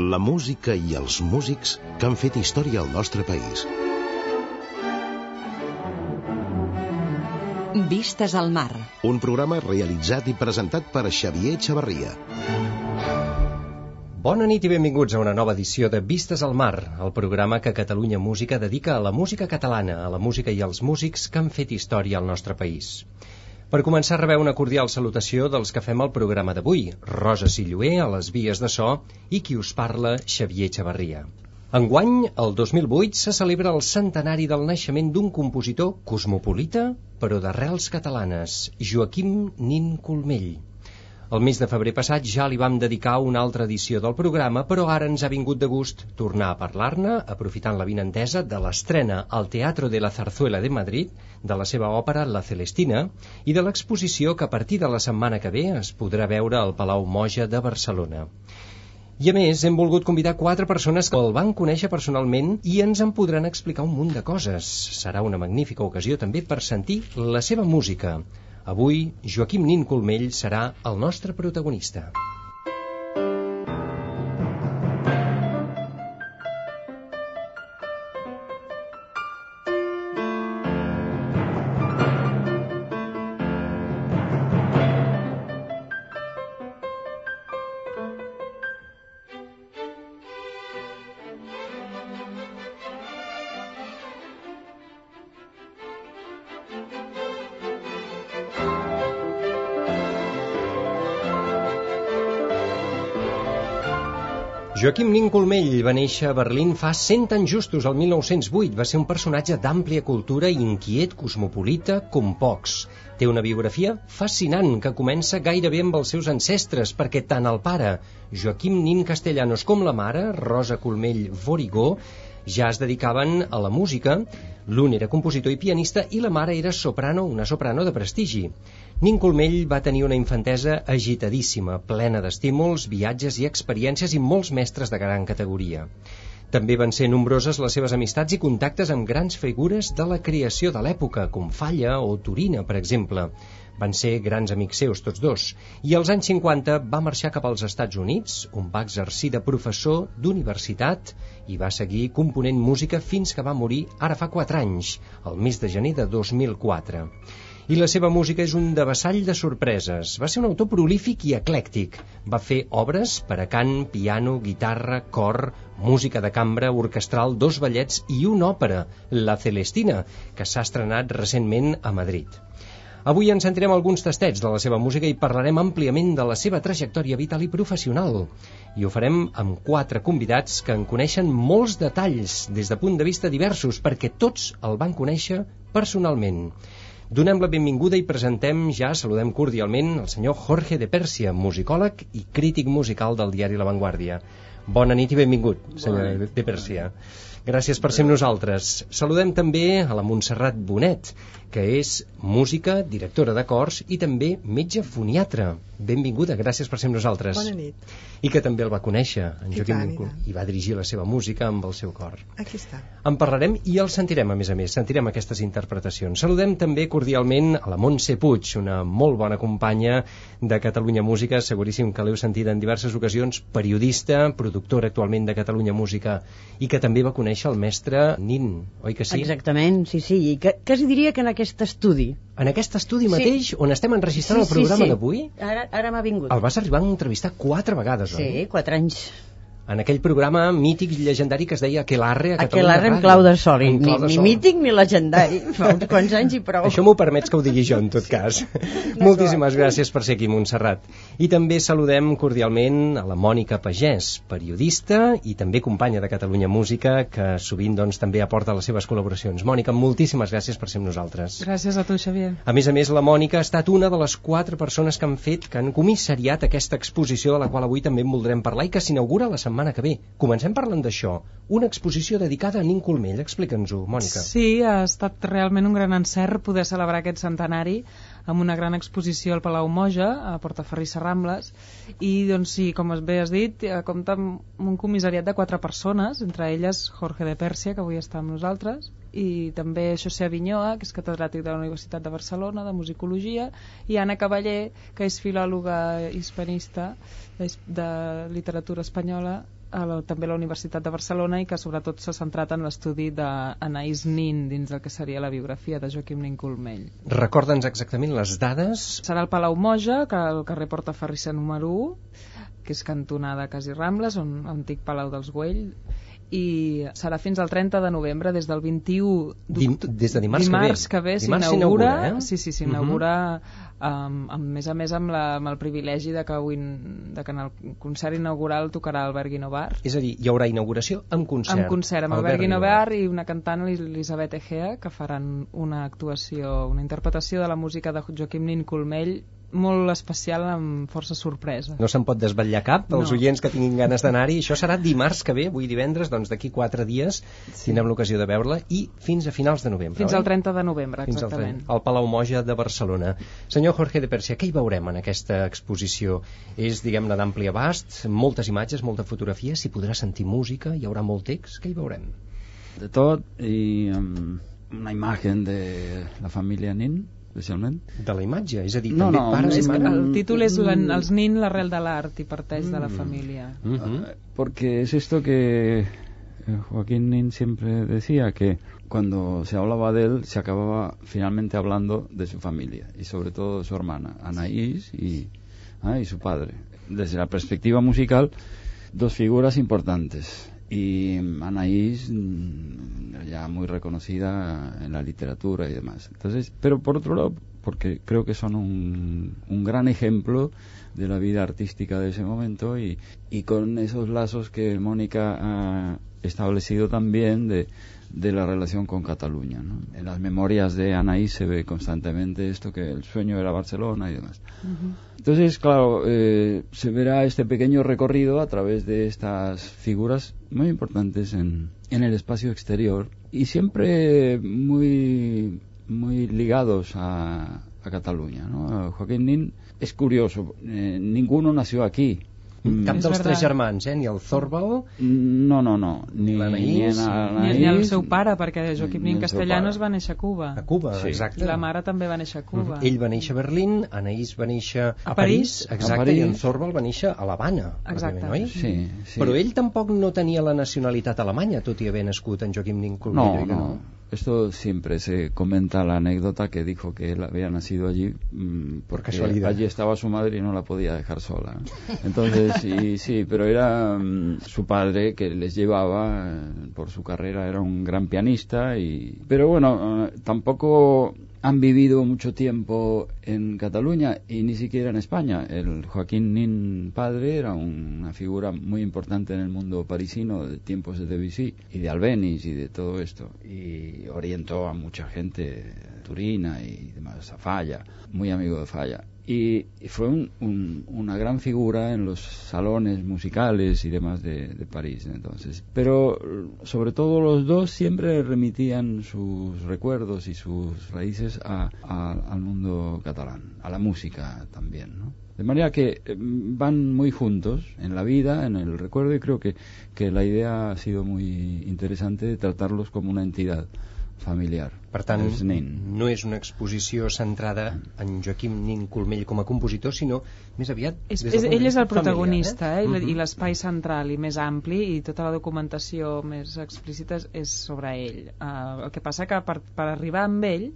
La música i els músics que han fet història al nostre país. Vistes al mar. Un programa realitzat i presentat per Xavier Xavarria. Bona nit i benvinguts a una nova edició de Vistes al Mar, el programa que Catalunya Música dedica a la música catalana, a la música i als músics que han fet història al nostre país. Per començar, rebeu una cordial salutació dels que fem el programa d'avui, Rosa Silloé, a les vies de so, i qui us parla, Xavier Xavarria. Enguany, el 2008, se celebra el centenari del naixement d'un compositor cosmopolita, però d'arrels catalanes, Joaquim Nin Colmell. El mes de febrer passat ja li vam dedicar una altra edició del programa, però ara ens ha vingut de gust tornar a parlar-ne, aprofitant la vinentesa de l'estrena al Teatro de la Zarzuela de Madrid de la seva òpera La Celestina i de l'exposició que a partir de la setmana que ve es podrà veure al Palau Moja de Barcelona. I a més, hem volgut convidar quatre persones que el van conèixer personalment i ens en podran explicar un munt de coses. Serà una magnífica ocasió també per sentir la seva música. Avui, Joaquim Nin Colmell serà el nostre protagonista. Joaquim Nin Colmell va néixer a Berlín fa 100 anys justos, el 1908. Va ser un personatge d'àmplia cultura i inquiet, cosmopolita, com pocs. Té una biografia fascinant que comença gairebé amb els seus ancestres, perquè tant el pare, Joaquim Nin Castellanos, com la mare, Rosa Colmell Vorigó, ja es dedicaven a la música. L'un era compositor i pianista i la mare era soprano, una soprano de prestigi. Nin Colmell va tenir una infantesa agitadíssima, plena d'estímuls, viatges i experiències i molts mestres de gran categoria. També van ser nombroses les seves amistats i contactes amb grans figures de la creació de l'època, com Falla o Turina, per exemple. Van ser grans amics seus, tots dos. I als anys 50 va marxar cap als Estats Units, on va exercir de professor d'universitat i va seguir component música fins que va morir ara fa 4 anys, el mes de gener de 2004 i la seva música és un devessall de sorpreses. Va ser un autor prolífic i eclèctic. Va fer obres per a cant, piano, guitarra, cor, música de cambra, orquestral, dos ballets i una òpera, La Celestina, que s'ha estrenat recentment a Madrid. Avui ens sentirem alguns tastets de la seva música i parlarem àmpliament de la seva trajectòria vital i professional. I ho farem amb quatre convidats que en coneixen molts detalls des de punt de vista diversos, perquè tots el van conèixer personalment. Donem la benvinguda i presentem ja, saludem cordialment, el senyor Jorge de Pèrsia, musicòleg i crític musical del diari La Vanguardia. Bona nit i benvingut, senyor de Pèrsia. Gràcies per ser amb nosaltres. Saludem també a la Montserrat Bonet, que és música, directora de cors i també metge foniatre. Benvinguda, gràcies per ser amb nosaltres. Bona nit. I que també el va conèixer, en I Joaquim tant, i Nincul, tant. i va dirigir la seva música amb el seu cor. Aquí està. En parlarem i el sentirem, a més a més, sentirem aquestes interpretacions. Saludem també cordialment a la Montse Puig, una molt bona companya de Catalunya Música, seguríssim que l'heu sentit en diverses ocasions, periodista, productora actualment de Catalunya Música, i que també va conèixer el mestre Nin, oi que sí? Exactament, sí, sí. I que, quasi diria que en aquest estudi. En aquest estudi Sí. mateix, on estem enregistrant el programa d'avui, Ara, ara m'ha vingut. el vas arribar a entrevistar quatre vegades, Sí, oi? quatre anys. En aquell programa mític i llegendari que es deia Aquelarre a Catalunya Aquelarre en Ràdio. clau de sol, ni, clau de ni sol. mític ni legendari. Fa uns quants anys i prou. Això m'ho permets que ho digui jo, en tot cas. Moltíssimes gràcies per ser aquí, Montserrat. I també saludem cordialment a la Mònica Pagès, periodista i també companya de Catalunya Música, que sovint doncs, també aporta les seves col·laboracions. Mònica, moltíssimes gràcies per ser amb nosaltres. Gràcies a tu, Xavier. A més a més, la Mònica ha estat una de les quatre persones que han fet, que han comissariat aquesta exposició de la qual avui també en voldrem parlar i que s'inaugura la setmana setmana que ve. Comencem parlant d'això. Una exposició dedicada a Nin Colmell. Explica'ns-ho, Mònica. Sí, ha estat realment un gran encert poder celebrar aquest centenari amb una gran exposició al Palau Moja, a Portaferrissa Rambles, i doncs sí, com bé has dit, eh, compta amb un comissariat de quatre persones, entre elles Jorge de Pèrsia, que avui està amb nosaltres, i també José Avinyoa, que és catedràtic de la Universitat de Barcelona, de Musicologia, i Anna Cavaller, que és filòloga hispanista de, de literatura espanyola, a la, també a la Universitat de Barcelona i que sobretot s'ha centrat en l'estudi d'Anaïs Nin dins del que seria la biografia de Joaquim Nin Colmell. Recorda'ns exactament les dades. Serà el Palau Moja, que al carrer Porta Ferrissa número 1, que és cantonada Quasi Rambles, on antic Palau dels Güell, i serà fins al 30 de novembre, des del 21 Dim, des de dimarts, dimarts que ve, s'inaugura eh? sí, sí, s'inaugura uh -huh. um, a més a més amb, la, amb el privilegi de que, avui, de que en el concert inaugural tocarà Albert Guinovar és a dir, hi haurà inauguració amb concert amb concert, amb Albert, Albert Guinovar i una cantant Elisabet Egea que faran una actuació, una interpretació de la música de Joaquim Nin Colmell molt especial amb força sorpresa. No se'n pot desvetllar cap, els No. oients que tinguin ganes d'anar-hi. Això serà dimarts que ve, avui divendres, doncs d'aquí quatre dies tindrem l'ocasió de veure-la i fins a finals de novembre, Fins oi? al 30 de novembre, Fins al exactament. 30, al Palau Moja de Barcelona. Senyor Jorge de Persia, què hi veurem en aquesta exposició? És, diguem-ne, d'ampli abast, moltes imatges, molta fotografia, s'hi podrà sentir música, hi haurà molt text, què hi veurem? de tot i um, una imagen de la família Nin, especialment. De la imatge, és a dir, No, també no, pares és i que mares... El títol és la, Els nin, l'arrel de l'art i parteix de la família. Mhm. Eh, Porque es esto que eh, Joaquín Nin siempre decía, que cuando se hablaba de él se acababa finalmente hablando de su familia y sobre todo de su hermana, Anaís y, ah, y su padre. Desde la perspectiva musical, dos figuras importantes. Y Anaís, mm, ya muy reconocida en la literatura y demás. Entonces, pero por otro lado, porque creo que son un, un gran ejemplo de la vida artística de ese momento y, y con esos lazos que Mónica ha establecido también de, de la relación con Cataluña. ¿no? En las memorias de Anaís se ve constantemente esto que el sueño era Barcelona y demás. Entonces, claro, eh, se verá este pequeño recorrido a través de estas figuras muy importantes en, en el espacio exterior y siempre muy, muy ligados a, a Cataluña. ¿no? Joaquín Nin es curioso, eh, ninguno nació aquí. Mm, Cap dels tres germans, eh? Ni el Zorbal, No, no, no. Ni, L'Anaïs, ni Ni, el seu pare, perquè Joaquim ni Nin Castellanos va néixer a Cuba. a Cuba, Sí. exacte. La mare també va néixer a Cuba. Ell va néixer a Berlín, Anaïs va néixer a, A París, París. exacte, A París. i en Zorbal va néixer a l'Havana, Exacte. oi? Sí, sí. Però ell tampoc no tenia la nacionalitat alemanya, tot i haver nascut en Joaquim Nin Colmell, No, que no. Esto siempre se comenta la anécdota que dijo que él había nacido allí mm, porque casualidad. allí estaba su madre y no la podía dejar sola. Entonces, sí, sí, pero era mm, su padre que les llevaba eh, por su carrera, era un gran pianista y pero bueno, eh, tampoco han vivido mucho tiempo en Cataluña y ni siquiera en España. El Joaquín Nin padre era una figura muy importante en el mundo parisino de tiempos de Debussy y de Albéniz y de todo esto. Y orientó a mucha gente, Turina y demás, a Falla, muy amigo de Falla. Y, fue un- un- una gran figura en los salones musicales y demás de, de París entonces. Pero sobre todo los dos siempre remitían sus recuerdos y sus raíces a- al mundo catalán, a la música también, ¿no? De manera que eh, van muy juntos en la vida, en el recuerdo, y creo que, que la idea ha sido muy interesante de tratarlos como una entidad familiar. Per tant, Els Nin. no és una exposició centrada en Joaquim Nin Colmell com a compositor, sinó més aviat... És, és, ell és el protagonista familiar, eh? i, Mhm. i l'espai central i més ampli i tota la documentació més explícita és- és sobre ell. Uh, el que passa que per, per arribar amb ell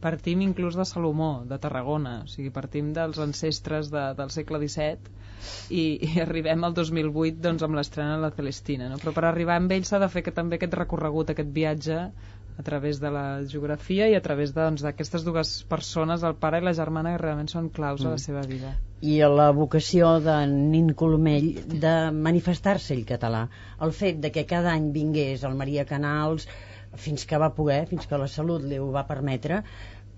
partim inclús de Salomó, de Tarragona, o sigui, partim dels ancestres de, del segle XVII i, i arribem al 2008 doncs, amb l'estrena de la Celestina. No? Però per arribar amb ell s'ha de fer que, també aquest recorregut, aquest viatge a través de la geografia i a través doncs, d'aquestes dues persones, el pare i la germana, que realment són claus a la seva vida. i a la vocació de Nin Colmell de manifestar-se ell català. El fet de que cada any vingués el Maria Canals fins que va poder, fins que la salut li ho va permetre,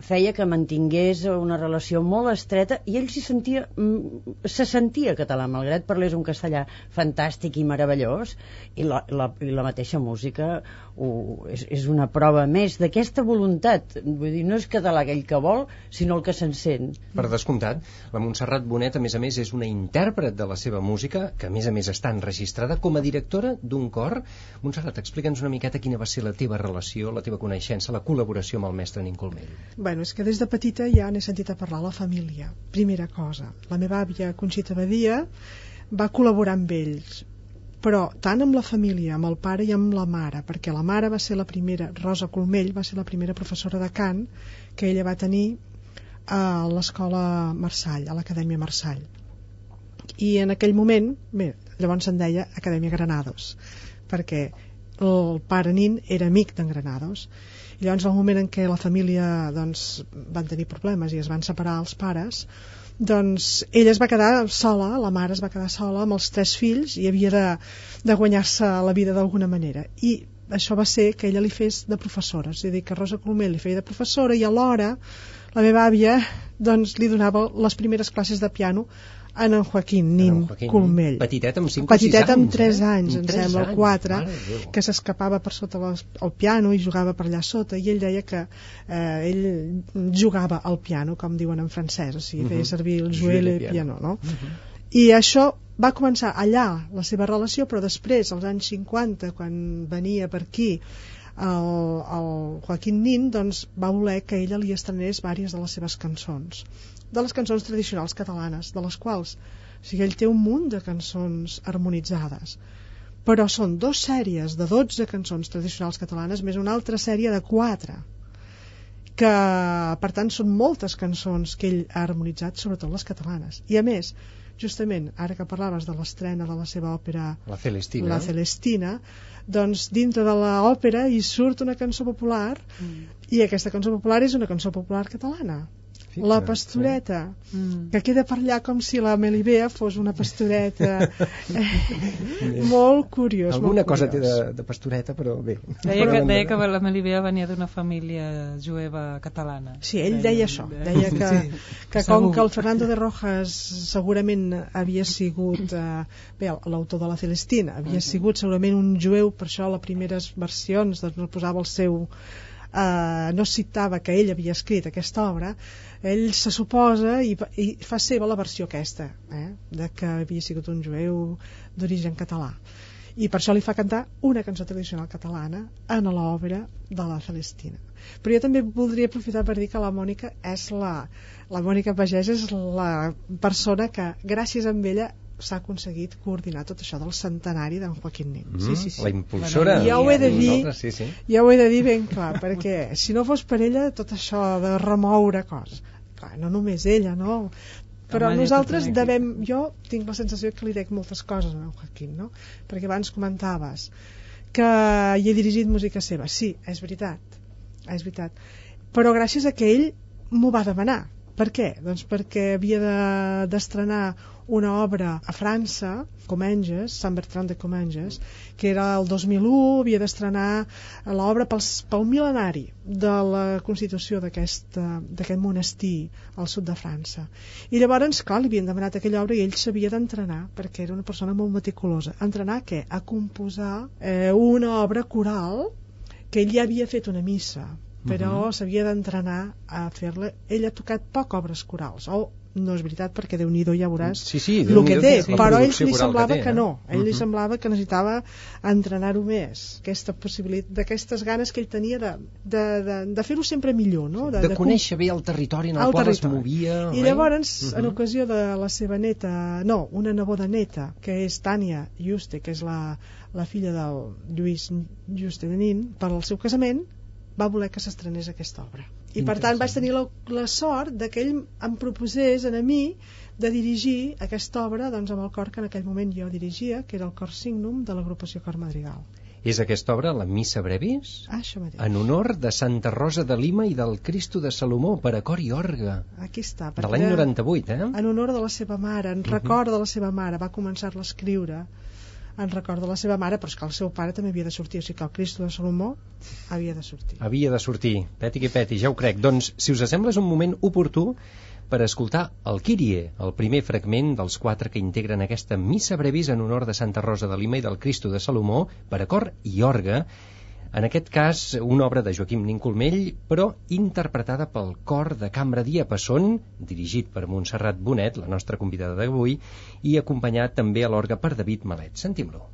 feia que mantingués una relació molt estreta i ell s'hi sentia, mm, se sentia català, malgrat parlés un castellà fantàstic i meravellós, i la, la, i la mateixa música ho, és, és una prova més d'aquesta voluntat. Vull dir, no és català aquell que vol, sinó el que se'n sent. Per descomptat, la Montserrat Bonet, a més a més, és una intèrpret de la seva música, que a més a més està enregistrada com a directora d'un cor. Montserrat, explica'ns una miqueta quina va ser la teva relació, la teva coneixença, la col·laboració amb el mestre Nin Colmell. Bueno, és que des de petita ja n'he sentit a parlar la família. Primera cosa, la meva àvia Conxita Badia va col·laborar amb ells, però tant amb la família, amb el pare i amb la mare, perquè la mare va ser la primera, Rosa Colmell va ser la primera professora de cant que ella va tenir a l'escola Marsall, a l'Acadèmia Marsall. I en aquell moment, bé, llavors se'n deia Acadèmia Granados, perquè el pare Nin era amic d'en Granados. Llavors, al moment en què la família doncs, van tenir problemes i es van separar els pares, doncs ella es va quedar sola, la mare es va quedar sola amb els tres fills i havia de, de guanyar-se la vida d'alguna manera. I això va ser que ella li fes de professora, és a dir, que Rosa Colomel li feia de professora i alhora la meva àvia doncs, li donava les primeres classes de piano en en Joaquín Nin En Joaquín, Colmell. Petitet amb 5 Petitet o 6 anys. amb 3 eh? anys, Amb em tres sembla, anys. o 4, Mare de Déu. que s'escapava per sota les, el piano i jugava per allà sota, i ell deia que eh, ell jugava al piano, com diuen en francès, o sigui, feia Mhm. servir el jouet le le piano. no? I això va començar allà, la seva relació, però després, als anys 50, quan venia per aquí el, el Joaquín Nin, doncs va voler que ella li estrenés vàries de les seves cançons, de les cançons tradicionals catalanes, de les quals, o sigui, ell té un munt de cançons harmonitzades, però són dues sèries de 12 cançons tradicionals catalanes més una altra sèrie de 4 que per tant són moltes cançons que ell ha harmonitzat, sobretot les catalanes. I a més, justament, ara que parlaves de l'estrena de la seva òpera La Celestina. La Celestina doncs dintre de l'òpera hi surt una cançó popular i aquesta cançó popular és una cançó popular catalana Fixa't, la pastoreta Mm. que queda per allà com si la Melibea fos una pastoreta eh, molt curiós Alguna molt cosa té curiós. de, de pastoreta, però bé. Deia que, deia que la Melibea venia d'una família jueva catalana. Sí, ell deia això, deia que, que Segur. com que el Fernando de Rojas segurament havia sigut, eh, bé, l'autor de la Celestina, havia sigut segurament un jueu, per això les primeres versions doncs, no posava el seu... Eh, no citava que ell havia escrit aquesta obra, ell se suposa i, i fa seva la versió aquesta, eh, de que havia sigut un jueu d'origen català i per això li fa cantar una cançó tradicional catalana en l'obra de la Celestina. Però jo també voldria aprofitar per dir que la Mònica és la, la Mònica Pagès és la persona que gràcies a ella s'ha aconseguit coordinar tot això del centenari d'en Joaquín Nin. Mm, Sí, sí, sí. La impulsora. Ja ho he de dir. Sí, sí. Ja ho he de dir ben clar, perquè si no fos per ella tot això de remoure coses, clar, no només ella, no? Però Home, nosaltres devem, jo tinc la sensació que li dec moltes coses a en Joaquín, no? Perquè abans comentaves que hi he dirigit música seva. Sí, és veritat, és veritat. Però gràcies a que ell m'ho va demanar. Per què? Doncs perquè havia de- d'estrenar una obra a França, Comenges, Sant Bertran de Comenges, que era el 2001, havia d'estrenar l'obra pels- pel mil·lenari de la constitució d'aquest monestir al sud de França. I llavors, clar, li havien demanat aquella obra i ell s'havia d'entrenar, perquè era una persona molt meticulosa. Entrenar a què? A composar eh, una obra coral que ell ja havia fet una missa, però s'havia d'entrenar a fer-la. Ell ha tocat poc obres corals, o no és veritat perquè déu nhi ja veuràs Sí, sí, el que té, la però a ell li semblava té, que, eh? no a ell li Mhm. semblava que necessitava entrenar-ho més aquesta possibilitat, d'aquestes ganes que ell tenia de, de, de, de fer-ho sempre millor no? De, de conèixer bé el territori en el, el qual territori. es movia. I llavors, Mhm. en ocasió de la seva neta, no, una neboda neta, que és Tània Juste, que és la, la filla del Lluís Juste de Nin, per al seu casament, va voler que s'estrenés aquesta obra. I per tant vaig tenir la, la sort de que ell em proposés a mi de dirigir aquesta obra doncs, amb el cor que en aquell moment jo dirigia, que era el cor Signum de l'agrupació Cor Madrigal. És aquesta obra, la Missa Brevis, Ah, en honor de Santa Rosa de Lima i del Cristo de Salomó, per a cor i orga, Aquí està. de l'any era- 98, eh? en honor de la seva mare, en record de la seva mare, va començar-la a escriure en record de la seva mare, però és que el seu pare també havia de sortir, o sigui que el Cristo de Salomó havia de sortir. Havia de sortir, peti que peti, ja ho crec. Doncs, si us sembla, és un moment oportú per escoltar el Kyrie, el primer fragment dels quatre que integren aquesta missa brevis en honor de Santa Rosa de Lima i del Cristo de Salomó per a cor i orga, en aquest cas, una obra de Joaquim Nincolmell, però interpretada pel cor de Cambra Diapasson, dirigit per Montserrat Bonet, la nostra convidada d'avui, i acompanyat també a l'orga per David Malet. Sentim-lo.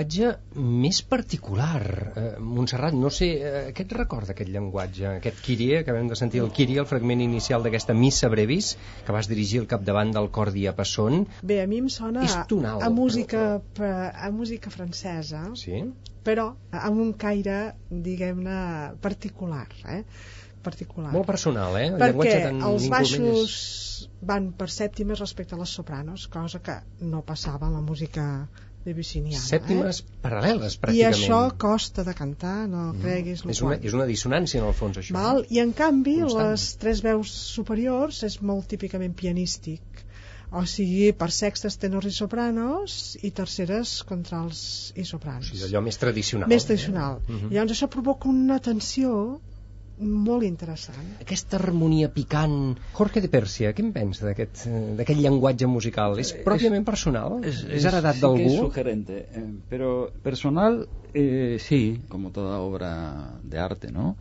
Llenguatge més particular. Eh, Montserrat, no sé, eh, què et recorda aquest llenguatge? Aquest Kyrie, acabem de sentir el Kyrie, el fragment inicial d'aquesta missa brevis, que vas dirigir al capdavant del cor Diapasson. Bé, a mi em sona És tonal, a, música, però- a, música francesa, Sí? però amb un caire, diguem-ne, particular, eh? particular. Molt personal, eh? El perquè tan els baixos és- van per sèptimes respecte a les sopranos, cosa que no passava en la música debussiniana. Sèptimes eh? paral·leles, I pràcticament. això costa de cantar, no creguis. és una, és una dissonància, en el fons, això. Val? I en canvi, Constant. les tres veus superiors és molt típicament pianístic. O sigui, per sextes, tenors i sopranos, i terceres, contrals i O sopranos. sigui, allò més tradicional. Més tradicional. Mhm. I llavors això provoca una tensió molt interessant. Aquesta harmonia picant... Jorge de Pèrsia, què en pensa d'aquest eh, d'aquest llenguatge musical? És pròpiament personal? És, és heredat sí que es d'algú? sugerente, eh, pero personal eh, sí, como toda obra de arte, ¿no?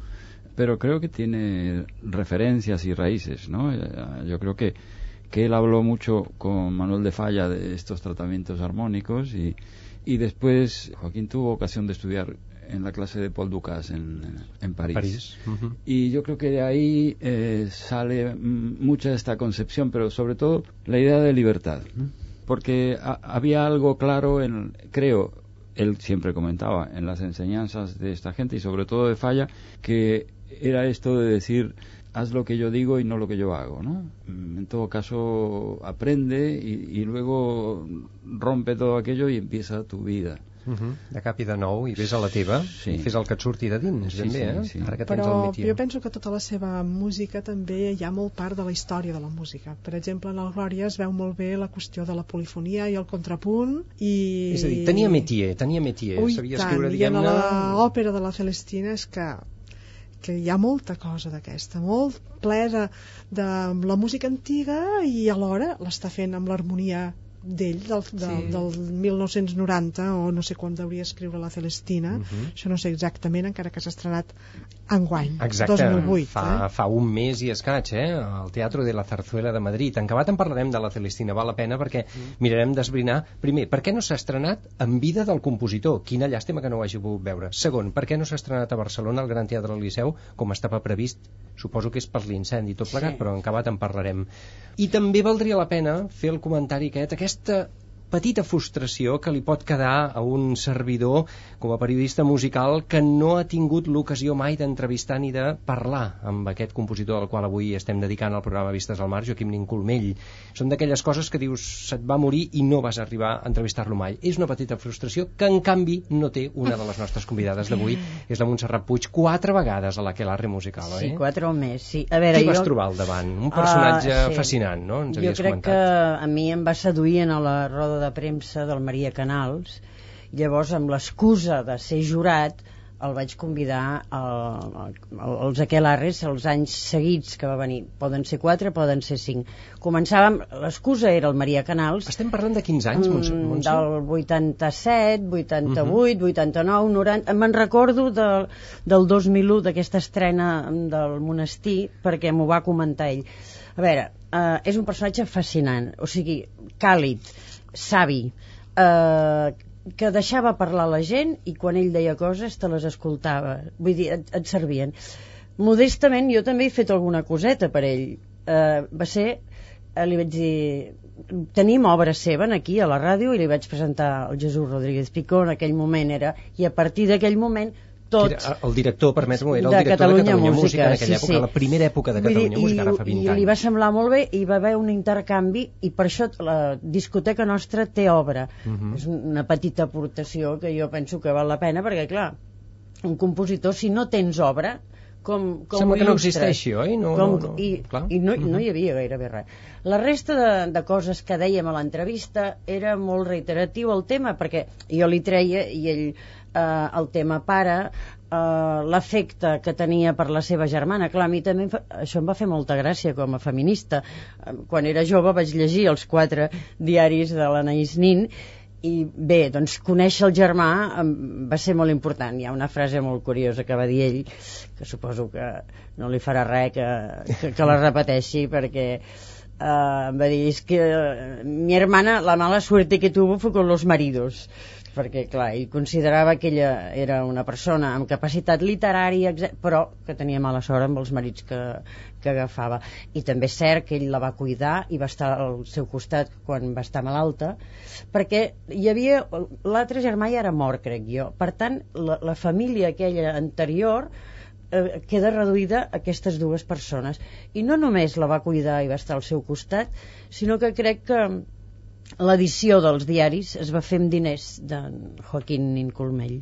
Pero creo que tiene referencias y raíces, ¿no? Eh, Yo creo que, que él habló mucho con Manuel de Falla de estos tratamientos armónicos y, y después Joaquín tuvo ocasión de estudiar en la clase de Paul Dukas en, en París. París. Y yo creo que de ahí eh, sale mucha esta concepción, pero sobre todo la idea de libertad. Porque ha- había algo claro, en, creo, él siempre comentaba, en las enseñanzas de esta gente y sobre todo de Falla, que era esto de decir, haz lo que yo digo y no lo que yo hago, ¿no? En todo caso, aprende y, y luego rompe todo aquello y empieza tu vida. Mhm. De cap i de nou, i vés a la teva, Sí. i fes el que et surti de dins, Sí, ben bé, sí, eh? sí. Ara que tens el Però metier. jo penso que tota la seva música també hi ha molt part de la història de la música. Per exemple, en el Glòria es veu molt bé la qüestió de la polifonia i el contrapunt i... És a dir, tenia metier, tenia metier. Ui, Sabia tant, escriure, i en diguem-ne... l'òpera de la Celestina és que que hi ha molta cosa d'aquesta, molt ple de, de la música antiga i alhora l'està fent amb l'harmonia d'ell, del, del, Sí. del 1990, o no sé quan hauria escriure la Celestina, Mhm. això no sé exactament, encara que s'ha estrenat enguany, Exacte, 2008. fa, eh? fa un mes i escaig, eh? al Teatre de la Zarzuela de Madrid. En acabat en parlarem de la Celestina, val la pena perquè mirarem d'esbrinar, primer, per què no s'ha estrenat en vida del compositor? Quina llàstima que no ho hagi pogut veure. Segon, per què no s'ha estrenat a Barcelona al Gran Teatre del Liceu com estava previst? Suposo que és per l'incendi tot plegat, Sí. però en acabat en parlarem. I també valdria la pena fer el comentari aquest, aquesta petita frustració que li pot quedar a un servidor com a periodista musical que no ha tingut l'ocasió mai d'entrevistar ni de parlar amb aquest compositor al qual avui estem dedicant el programa Vistes al Mar, Joaquim Nin Colmell. Són d'aquelles coses que dius se't va morir i no vas arribar a entrevistar-lo mai. És una petita frustració que en canvi no té una de les nostres convidades d'avui, és la Montserrat Puig, quatre vegades a la Quelarre musical, oi? Sí, quatre o més, sí. A veure, Qui vas jo... trobar al davant? Un personatge Ah, sí. fascinant, no? Ens jo crec comentat. que a mi em va seduir en la roda de premsa del Maria Canals llavors amb l'excusa de ser jurat el vaig convidar al- al- als Aquelarres els anys seguits que va venir poden ser quatre, poden ser cinc començàvem, l'excusa era el Maria Canals Estem parlant de quins anys, Montse? Mm, Montse? del 87, 88, 89, 90... Me'n recordo de, del 2001, d'aquesta estrena del monestir, perquè m'ho va comentar ell. A veure, eh, és un personatge fascinant, o sigui, càlid, savi, eh, que deixava parlar la gent i quan ell deia coses te les escoltava. Vull dir, et, et servien. Modestament, jo també he fet alguna coseta per ell. Eh, va ser eh, li vaig dir tenim obra seva aquí a la ràdio i li vaig presentar el Jesús Rodríguez Picó en aquell moment era, i a partir d'aquell moment tot Era el director, permet-m'ho, era el de director Catalunya de Catalunya Música, Música, en aquella sí, època, sí. la primera època de Vull dir, Catalunya Música, ara fa 20 i, anys. I li va semblar molt bé i va haver un intercanvi i per això la discoteca nostra té obra. Mhm. És una petita aportació que jo penso que val la pena perquè, clar, un compositor, si no tens obra, com, com Sembla que no existeixi, oi? No, com, no, no. I, Clar. i no, no Mhm. hi havia gairebé res. La resta de, de coses que dèiem a l'entrevista era molt reiteratiu el tema, perquè jo li treia i ell eh, el tema pare, eh, l'efecte que tenia per la seva germana. Clar, a mi també fa, això em va fer molta gràcia com a feminista. Eh, Quan era jove vaig llegir els quatre diaris de l'Anaïs Nin i bé, doncs conèixer el germà va ser molt important. Hi ha una frase molt curiosa que va dir ell, que suposo que no li farà res que, que, que la repeteixi, perquè em va dir, és que eh, mi hermana la mala suerte que tuvo fue con los maridos perquè clar, ell considerava que ella era una persona amb capacitat literària però que tenia mala sort amb els marits que, que agafava. I també és cert que ell la va cuidar i va estar al seu costat quan va estar malalta perquè hi havia l'altre germà ja era mort crec jo, per tant la, la família aquella anterior eh, queda reduïda a aquestes dues persones. I no només la va cuidar i va estar al seu costat sinó que crec que l'edició dels diaris es va fer amb diners d'en Joaquín Nincolmell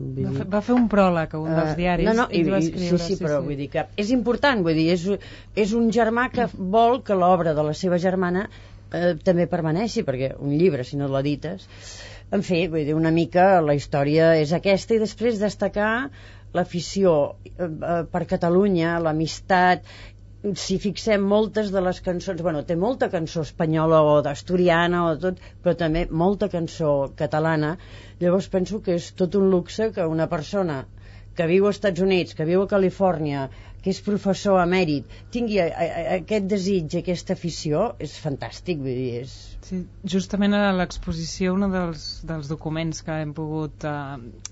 Vull Va fer, va fer un pròleg a un dels Eh, diaris no, no, i, i, va escriure. sí, sí, però vull dir que és important, vull dir, és, és un germà que vol que l'obra de la seva germana eh, també permaneixi, perquè un llibre, si no l'edites... En fi, vull dir, una mica la història és aquesta i després destacar l'afició eh, eh, per Catalunya, l'amistat si fixem moltes de les cançons bueno, té molta cançó espanyola o d'asturiana o tot, però també molta cançó catalana llavors penso que és tot un luxe que una persona que viu als Estats Units, que viu a Califòrnia que és professor emèrit tingui a, a, a, aquest desig, aquesta afició és fantàstic, vull dir, és... Sí, justament a l'exposició un dels, dels documents que hem pogut eh,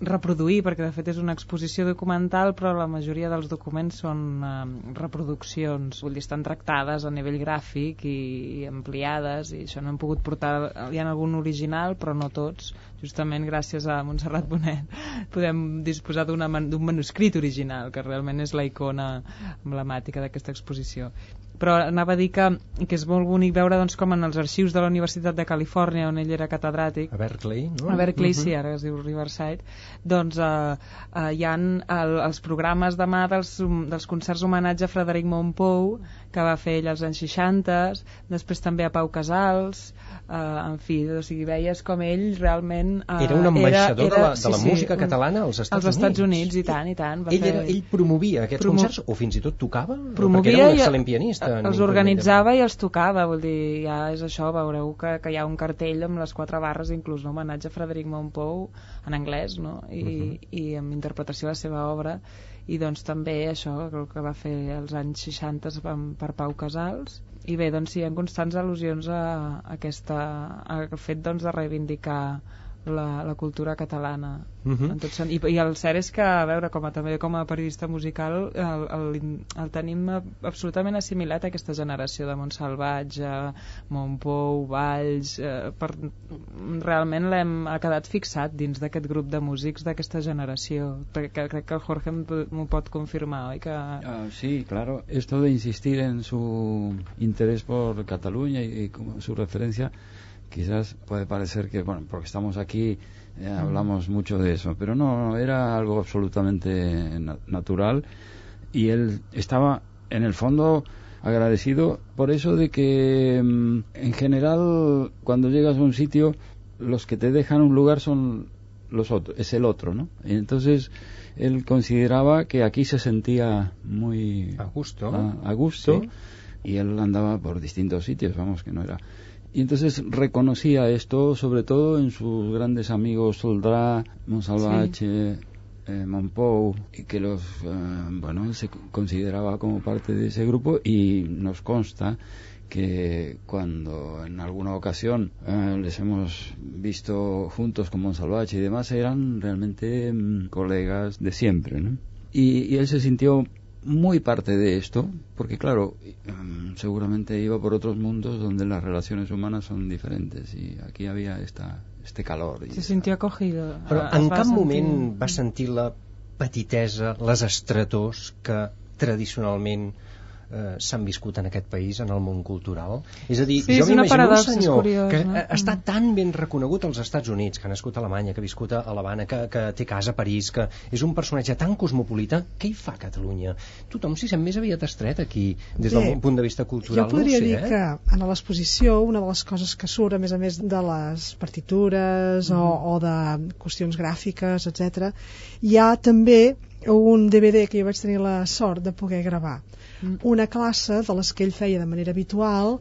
reproduir, perquè de fet és una exposició documental, però la majoria dels documents són eh, reproduccions, vull dir, estan tractades a nivell gràfic i, i ampliades, i això no hem pogut portar... Hi ha algun original, però no tots. Justament gràcies a Montserrat Bonet podem disposar d'un manuscrit original, que realment és la icona emblemàtica d'aquesta exposició però anava a dir que, que és molt bonic veure doncs, com en els arxius de la Universitat de Califòrnia on ell era catedràtic A Berkeley, no? a Berkeley, Mhm. sí, ara es diu Riverside, doncs eh, eh, hi han el, els programes de mà dels, dels concerts homenatge a Frederic Montpou, que va fer ell als anys 60, després també a Pau Casals, eh, en fi, o sigui, veies com ell realment... Eh, Era un ambaixador de la- de la sí, música un- catalana als Estats als Estats Units. Units, i tant, i tant. Va Ell, fer... era, ell promovia aquests Promo- concerts o fins i tot tocava? Promovia perquè era un i- excel·lent pianista. que els organitzava i els tocava, vull dir, ja és això, veureu que, que hi ha un cartell amb les quatre barres, inclús no? homenatge a Frederic Montpou en anglès, no? I, uh -huh. i amb interpretació de la seva obra i doncs també això, el que va fer als anys 60 per Pau Casals i bé, doncs hi ha constants al·lusions a, a aquesta, a fet doncs, de reivindicar la, la cultura catalana Uh -huh. en tot sen... I, i el cert és que a veure, com a, també com a periodista musical el, el, el tenim absolutament assimilat a aquesta generació de Montsalvatge Montpou, Valls eh, per, realment l'hem ha quedat fixat dins d'aquest grup de músics d'aquesta generació perquè crec que el Jorge m'ho pot confirmar oi? Que... Uh, sí, claro esto de insistir en su interés por Cataluña y, y su referencia quizás puede parecer que, bueno, porque estamos aquí eh, hablamos mucho de eso, pero no, era algo absolutamente na natural y él estaba en el fondo agradecido por eso de que mm, en general cuando llegas a un sitio los que te dejan un lugar son los otros, es el otro, ¿no? Y entonces él consideraba que aquí se sentía muy a gusto, a, a gusto ¿Sí? y él andaba por distintos sitios, vamos, que no era y entonces reconocía esto sobre todo en sus grandes amigos Soldrá, Monsalvache, sí. eh, Monpou, y que los, eh, bueno, se consideraba como parte de ese grupo y nos consta que cuando en alguna ocasión eh, les hemos visto juntos con Monsalvache y demás eran realmente mm, colegas de siempre, ¿no? Y, y él se sintió muy parte de esto, porque claro, seguramente iba por otros mundos donde las relaciones humanas son diferentes y aquí había esta, este calor. Se sintió acogido. Però en cap sentir... moment va sentir la petitesa, les estretors que tradicionalment eh, s'han viscut en aquest país, en el món cultural. És a dir, sí, jo m'imagino un senyor curiós, que no? està tan ben reconegut als Estats Units, que ha nascut a Alemanya, que ha viscut a l'Havana, que, que té casa a París, que és un personatge tan cosmopolita, què hi fa a Catalunya? Tothom s'hi sent més aviat estret aquí, des del Bé, punt de vista cultural. Jo podria no sé, dir eh? que en l'exposició una de les coses que surt, a més a més de les partitures mm. o, o de qüestions gràfiques, etc, hi ha també un DVD que jo vaig tenir la sort de poder gravar una classe de les que ell feia de manera habitual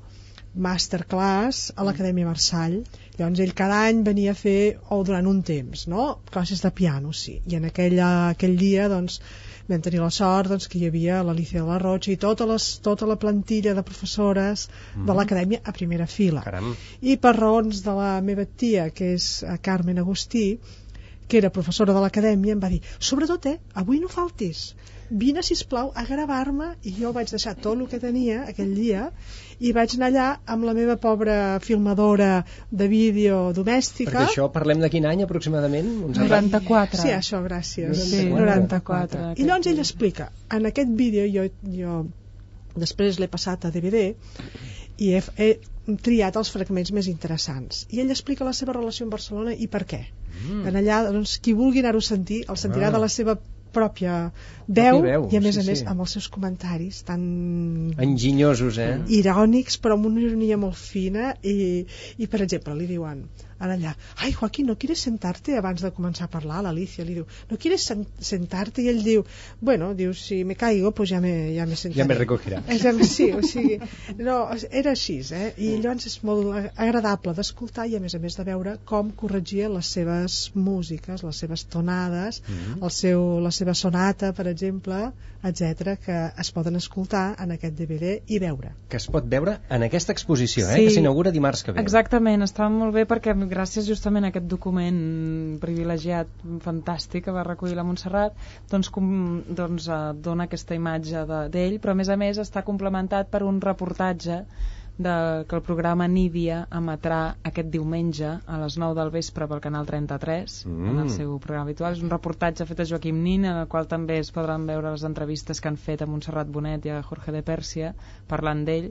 masterclass a l'Acadèmia Marçall llavors ell cada any venia a fer o durant un temps, no? classes de piano sí. i en aquella, aquell dia doncs vam tenir la sort doncs, que hi havia l'Alicia de la Roig i tota, les, tota la plantilla de professores mm. de l'acadèmia a primera fila Caram. i per raons de la meva tia que és eh, Carmen Agustí que era professora de l'acadèmia em va dir sobretot eh, avui no faltis. Vine sisplau a gravar-me. I jo vaig deixar tot el que tenia aquell dia i vaig anar allà amb la meva pobra filmadora de vídeo domèstica. Perquè això parlem de quin any aproximadament? Uns 94 Sí, això, gràcies. Sí, 94 I llavors ell explica en aquest vídeo jo, jo després l'he passat a DVD i he, he triat els fragments més interessants. I ell explica la seva relació amb Barcelona i per què mm. en allà, doncs, qui vulgui anar-ho a sentir el sentirà Ah. de la seva pròpia veu, veu, i a més sí, a més sí. amb els seus comentaris tan Enginyosos, eh? irònics però amb una ironia molt fina i, i per exemple li diuen en allà, ai Joaquín, ¿no quieres sentarte abans de començar a parlar? L'Alicia li diu, ¿no quieres sen sentarte? I ell diu, bueno, diu, si me caigo, pues ja me, ja me sentaré. Ja me recogerà. Ja, sí, o sigui, no, era així, eh? I llavors és molt agradable d'escoltar i a més a més de veure com corregia les seves músiques, les seves tonades, Mhm. el seu, la seva sonata, per exemple, etc que es poden escoltar en aquest DVD i veure. Que es pot veure en aquesta exposició, eh? Sí. Que s'inaugura dimarts que ve. Exactament, està molt bé perquè gràcies justament a aquest document privilegiat, fantàstic que va recollir la Montserrat, doncs, com, doncs eh, dona aquesta imatge de- d'ell, però a més a més està complementat per un reportatge de, que el programa Nídia emetrà aquest diumenge a les 9 del vespre pel canal 33 Mm. en el seu programa habitual. És un reportatge fet a Joaquim Nin en el qual també es podran veure les entrevistes que han fet a Montserrat Bonet i a Jorge de Pèrsia parlant d'ell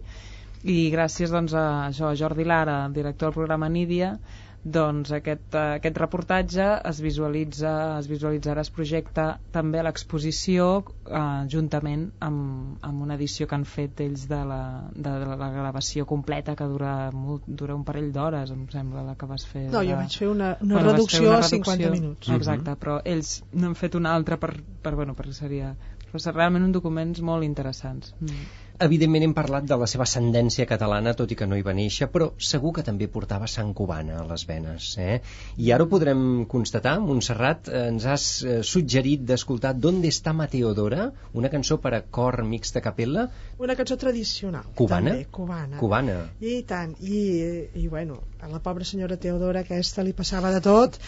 i gràcies doncs, a, això, a Jordi Lara, director del programa Nídia doncs aquest, eh, aquest reportatge es visualitza, es visualitzarà, es projecta també a l'exposició eh, juntament amb, amb una edició que han fet ells de la, de, de la gravació completa que dura, molt, dura un parell d'hores em sembla la que vas fer No, de... jo vaig fer una, una Bueno, reducció fer una a 50 reducció. minuts. Exacte, però ells n'han fet una altra per, per, bueno, perquè seria però realment un documents molt interessants. Mm. Evidentment hem parlat de la seva ascendència catalana, tot i que no hi va néixer, però segur que també portava sang cubana a les venes. Eh? I ara ho podrem constatar. Montserrat, eh, ens has eh, suggerit d'escoltar Donde està Mateodora, una cançó per a cor mixta capella, Una cançó tradicional. Cubana? També, cubana. cubana. I tant, i, i bueno, a la pobra senyora Teodora aquesta li passava de tot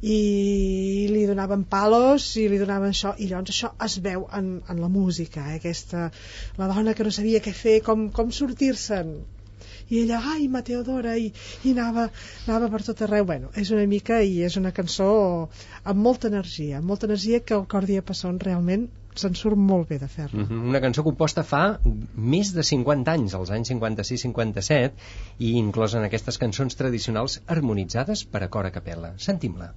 i li donaven palos i li donaven això, i llavors això es veu en, en la música, eh? aquesta la dona que no sabia què fer, com, com sortir-se'n i ella, ai, Mateodora i, i anava, anava per tot arreu bueno, és una mica i és una cançó amb molta energia, amb molta energia que el cor dia Passon realment se'n surt molt bé de fer-la Mhm, Una cançó composta fa més de 50 anys, als anys 56-57, i inclosa en aquestes cançons tradicionals harmonitzades per a cor a capella. Sentim-la.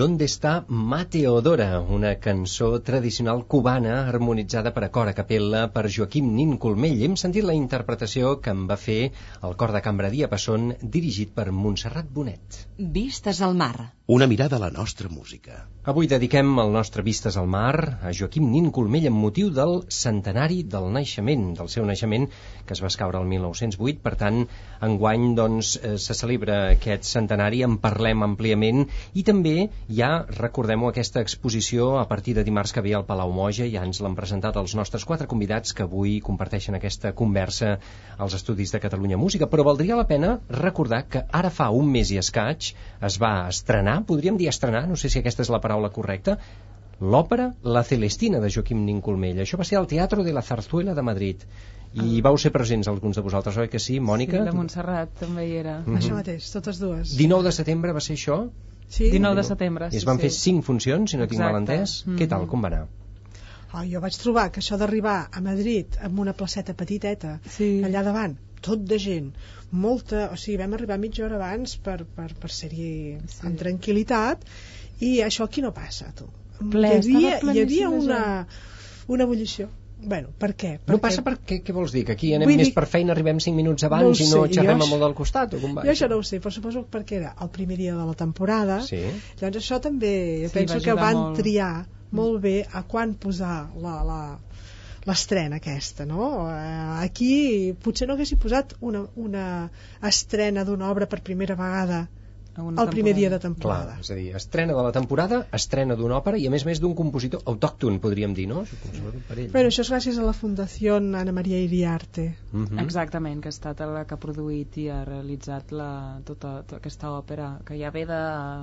¿Dónde està Mateodora? Una cançó tradicional cubana harmonitzada per a cor a capella per Joaquim Nin Colmell. Hem sentit la interpretació que en va fer el cor de cambra Diapason dirigit per Montserrat Bonet. Vistes al mar. Una mirada a la nostra música. Avui dediquem el nostre Vistes al Mar a Joaquim Nin Colmell amb motiu del centenari del naixement, del seu naixement, que es va escaure el 1908. Per tant, enguany doncs, eh, se celebra aquest centenari, en parlem àmpliament i també hi ha, recordem-ho, aquesta exposició a partir de dimarts que ve al Palau Moja, ja ens l'han presentat els nostres quatre convidats que avui comparteixen aquesta conversa als estudis de Catalunya Música, però valdria la pena recordar que ara fa un mes i escaig es va estrenar, podríem dir estrenar, no sé si aquesta és la paraula correcta, l'òpera La Celestina de Joaquim Nin Colmell. Això va ser al Teatro de la Zarzuela de Madrid. I vau ser presents alguns de vosaltres, oi que sí, Mònica? Sí, la Montserrat també hi era. Mhm. això mateix, totes dues 19 de setembre va ser això? sí? 19 de setembre, I es sí, van sí. fer 5 funcions, si no tinc Exacte. mal entès. Mhm. Què tal, com va anar? Oh, jo vaig trobar que això d'arribar a Madrid amb una placeta petiteta Sí. allà davant, tot de gent molta, o sigui, vam arribar mitja hora abans per, per, per ser-hi Sí. amb tranquil·litat i això aquí no passa, tu Ple, hi havia, hi havia una, una ebullició bueno, per què? No Perquè passa per què, què vols dir? Que aquí anem Vull més dir- per feina, arribem 5 minuts abans No i no sé, xerrem jo amb el del costat? O com va? Jo això no ho sé, però suposo perquè era el primer dia de la temporada Sí. Llavors això també, jo Sí, penso va que van molt. triar molt bé a quan posar la, la, l'estrena aquesta, no? Eh, Aquí potser no haguessin posat una, una estrena d'una obra per primera vegada El primer dia de temporada. Clar, temporada. és a dir, estrena de la temporada, estrena d'una òpera i a més a més d'un compositor autòcton, podríem dir, no? Suposo que per ell. Bueno, això és gràcies a la Fundació Ana Maria Iriarte. Mhm. Exactament, que ha estat la que ha produït i ha realitzat la, tota, tota aquesta òpera, que ja ve de...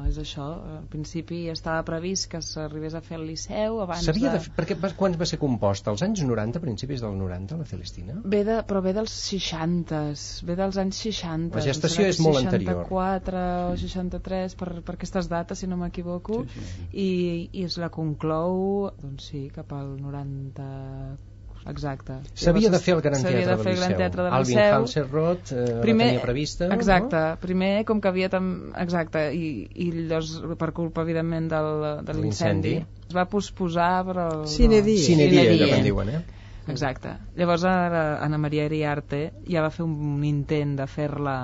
és això, al principi estava previst que s'arribés a fer al Liceu abans S'havia de... de... Perquè va- quan va ser composta? Als anys 90, principis del 90, la Celestina? Ve de, però ve dels 60, ve dels anys 60. La gestació és molt anterior. 64 o 63 per, per aquestes dates, si no m'equivoco, Sí, sí. i, i es la conclou, doncs sí, cap al 90... Exacte. S'havia de fer el Gran Teatre de fer el Gran Liceu. Teatre Liceu. Hanser Roth eh, primer, la tenia prevista. exacte, primer com que havia tam... exacte, i, i llavors per culpa evidentment del, de De l'incendi es va posposar però Sine die. No? Cine die, Cine allò die. que en diuen, eh? Exacte. Llavors ara Anna Maria Iriarte ja va fer un intent de fer-la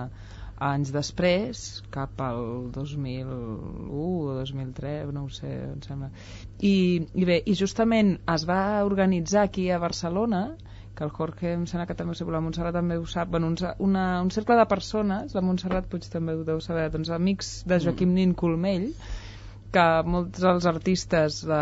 anys després, cap al 2001 o 2003, no ho sé, em sembla. I, i bé, i justament es va organitzar aquí a Barcelona que el Jorge em sembla que també ho sap, la Montserrat també ho sap, bueno, un, una, un cercle de persones, la Montserrat Puig també ho deu saber, doncs amics de Joaquim Nin Colmell, que molts dels artistes de,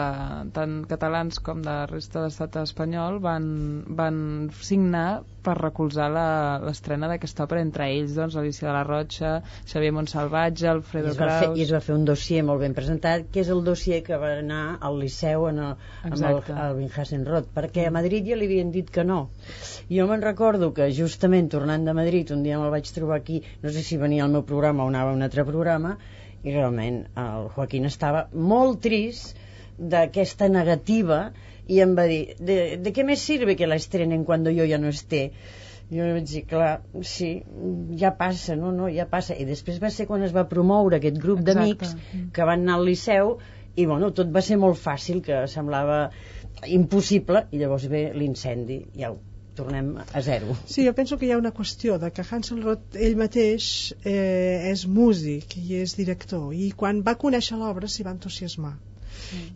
tant catalans com de la resta de l'estat espanyol van, van signar per recolzar la- l'estrena d'aquesta òpera. Entre ells doncs Alicia de la Rocha, Xavier Montsalvatge I Alfredo va fer, I es va fer un dossier molt ben presentat, que és el dossier que va anar al Liceu en el, amb el, el Binhasen-Roth, perquè a Madrid ja li havien dit que no. Jo me'n recordo que justament tornant de Madrid, un dia me'l vaig trobar aquí, no sé si venia al meu programa o anava a un altre programa, i realment el Joaquín estava molt trist d'aquesta negativa i em va dir, de, de què me sirve que la estrenen cuando yo ya no esté? jo li vaig dir, clar, sí, ja passa, no, no, ja passa. I després va ser quan es va promoure aquest grup d'amics que van anar al Liceu i, bueno, tot va ser molt fàcil, que semblava impossible, i llavors ve l'incendi, ja ho tornem a zero. Sí, jo penso que hi ha una qüestió de que Hansel Roth ell mateix eh, és músic i és director i quan va conèixer l'obra s'hi va entusiasmar.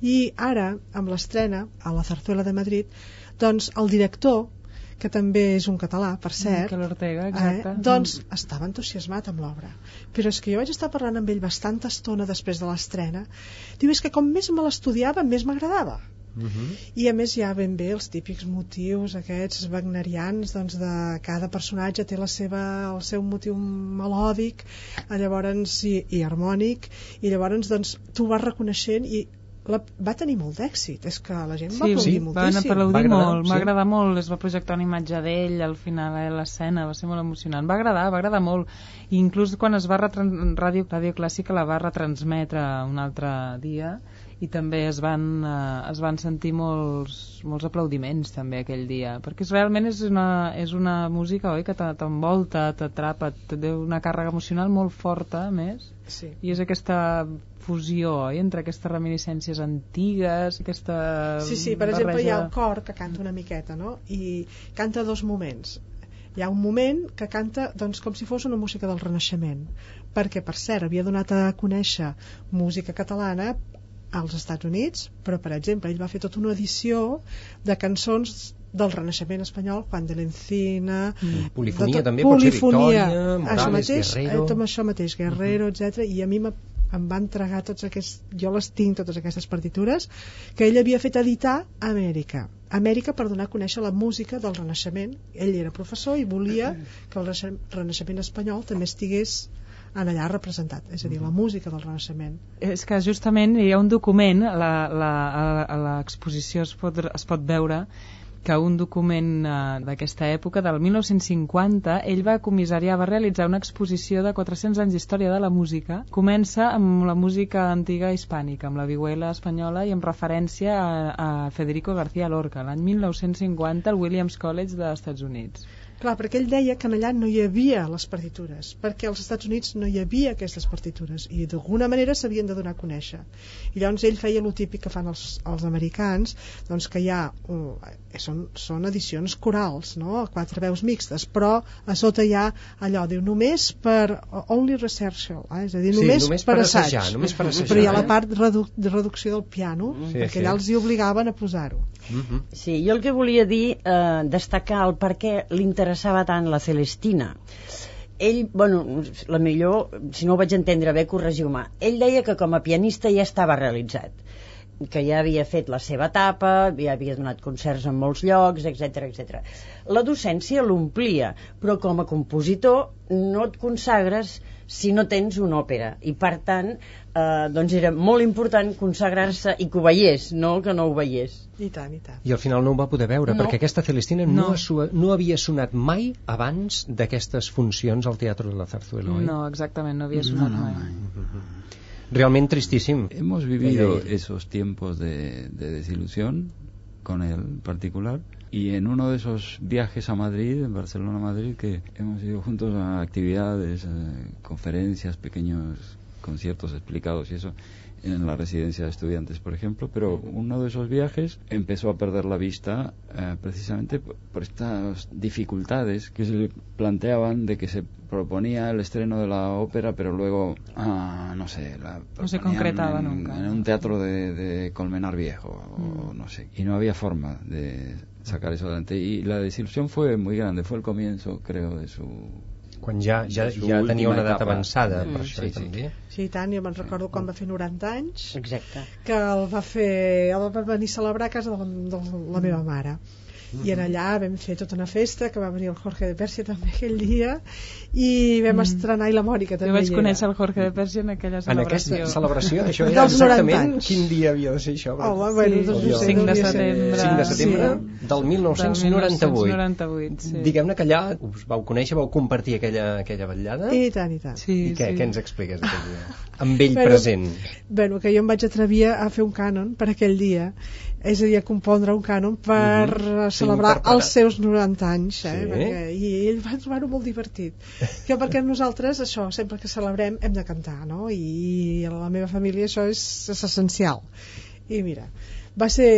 I ara, amb l'estrena a la Zarzuela de Madrid doncs el director que també és un català, per cert Miquel Ortega, exacte. Eh, doncs estava entusiasmat amb l'obra. Però és que jo vaig estar parlant amb ell bastanta estona després de l'estrena. Diu, és que com més me l'estudiava més m'agradava Mhm. i a més hi ha ben bé els típics motius aquests wagnerians doncs de cada personatge té la seva, el seu motiu melòdic eh, llavors i, i harmònic i llavors doncs tu vas reconeixent i la, va tenir molt d'èxit és que la gent va Sí, aplaudir sí, van moltíssim Va aplaudir agradar, molt, sí. va agradar molt, es va projectar una imatge d'ell al final, a l'escena, va ser molt emocionant. Va agradar, va agradar molt. I inclús quan es va retran... Ràdio, Ràdio Clàssica la va retransmetre un altre dia i també es van, eh, es van sentir molts, molts aplaudiments també aquell dia, perquè és, realment és una, és una música, oi, que te- t'envolta, t'atrapa, te té una càrrega emocional molt forta, a més, sí. i és aquesta fusió, oi, entre aquestes reminiscències antigues, aquesta Sí, sí, per exemple hi ha el barreja- cor que canta una miqueta, no? I canta dos moments. Hi ha un moment que canta doncs, com si fos una música del Renaixement, perquè, per cert, havia donat a conèixer música catalana als Estats Units, però, per exemple, ell va fer tota una edició de cançons del Renaixement espanyol, Juan de l'Encina... Mm. Polifonia tot- també, pot ser polifonia, Victòria, Morales, mateix, Guerrero. Eh, això mateix, Guerrero, etc. I a mi em va entregar tots aquests... Jo les tinc, totes aquestes partitures, que ell havia fet editar a Amèrica. Amèrica per donar a conèixer la música del Renaixement. Ell era professor i volia que el Renaix- Renaixement espanyol també estigués en allà representat, és a dir, la música del Renaixement. És que justament hi ha un document, la- la- a l'exposició es, pot, es pot veure que un document eh, d'aquesta època, del 1950, ell va comissariar, va realitzar una exposició de 400 anys d'història de la música. Comença amb la música antiga hispànica, amb la vihuela espanyola i amb referència a, a Federico García Lorca, l'any 1950 al Williams College dels Estats Units. Clar, perquè ell deia que allà no hi havia les partitures, perquè als Estats Units no hi havia aquestes partitures i d'alguna manera s'havien de donar a conèixer. I llavors ell feia el típic que fan els, els americans, doncs que hi ha, uh, són, són edicions corals, no? a quatre veus mixtes, però a sota hi ha allò, diu, només per only research, eh? és a dir, Sí, només, només per per assaig. assajar, només per assajar, Però hi ha la eh? part redu de reducció del piano, Sí, perquè sí. allà els hi obligaven a posar-ho. Mhm. Sí, jo el que volia dir, eh, destacar el per què li interessava tant la Celestina. Ell, bueno, la millor, si no ho vaig entendre bé, corregiu-me. Ell deia que com a pianista ja estava realitzat. que ja havia fet la seva etapa, ja havia donat concerts en molts llocs, etc etc. La docència l'omplia, però com a compositor no et consagres si no tens una òpera i per tant eh, doncs era molt important consagrar-se i que ho veiés, no que no ho veiés I tant, i tant. I al final no ho va poder veure, No. perquè aquesta Celestina no, No. no havia sonat mai abans d'aquestes funcions al Teatre de la Zarzuela, oi? No, exactament, no havia sonat mai. Realment tristíssim. Hemos vivido esos tiempos de, de desilusión con él en particular y en uno de esos viajes a Madrid, en Barcelona, Madrid, que hemos ido juntos a actividades, eh, conferencias, pequeños conciertos explicados y eso en la residencia de estudiantes, por ejemplo, pero uno de esos viajes empezó a perder la vista eh, precisamente por, estas dificultades que se le planteaban de que se proponía el estreno de la ópera, pero luego, ah, no sé, la No se concretaba en, nunca. en un teatro de, de Colmenar Viejo, o Mm. no sé, y no había forma de sacar eso adelante. Y la desilusión fue muy grande, fue el comienzo, creo, de su Quan ja, ja, ja tenia una edat etapa. avançada, Mm. per això Sí, sí. també. Sí, i tant, jo me'n recordo quan va fer 90 anys, exacte que el va fer, el va venir a celebrar a casa de la, de la meva mare. I en allà vam fer tota una festa, que va venir el Jorge de Pèrsia també aquell dia, i vam Mm. estrenar, i la Mònica també Jo vaig conèixer el Jorge de Pèrsia en aquella En celebració. aquesta celebració, això era Dels 90 exactament anys. quin dia havia de ser això? Home, bueno, Sí, doncs el no sé, 5 de setembre. 5 de setembre Sí. del 1998. 1998, sí. Diguem-ne que allà us vau conèixer, vau compartir aquella, aquella vetllada. I tant, i tant. Sí, I què, sí. què ens expliques d'aquell dia? Amb ell Bueno, present. Bueno, que jo em vaig atrevir a fer un cànon per aquell dia, és a dir, a compondre un cànon per Mhm. uh Sí, celebrar interpretar. els seus 90 anys, eh? Sí. Perquè, i ell va trobar-ho molt divertit. Que perquè nosaltres, això, sempre que celebrem hem de cantar, no? I a la meva família això és, és essencial. I mira, va ser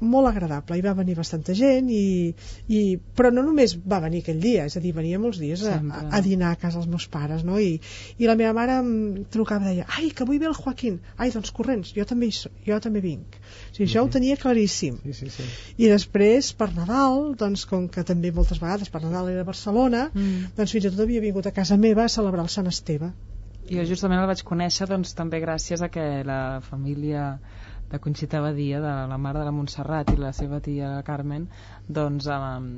molt agradable, hi va venir bastanta gent i, i, però no només va venir aquell dia, és a dir, venia molts dies a, a, a dinar a casa dels meus pares no? I, i la meva mare em trucava i deia ai, que avui ve el Joaquín ai, doncs corrents, jo també, jo també vinc o sigui, això ho tenia claríssim Sí, sí, sí. i després per Nadal doncs com que també moltes vegades per Nadal era a Barcelona Mm. doncs fins i tot havia vingut a casa meva a celebrar el Sant Esteve Jo justament el vaig conèixer doncs, també gràcies a que la família de Conxita Badia, de la mare de la Montserrat i la seva tia Carmen, doncs um,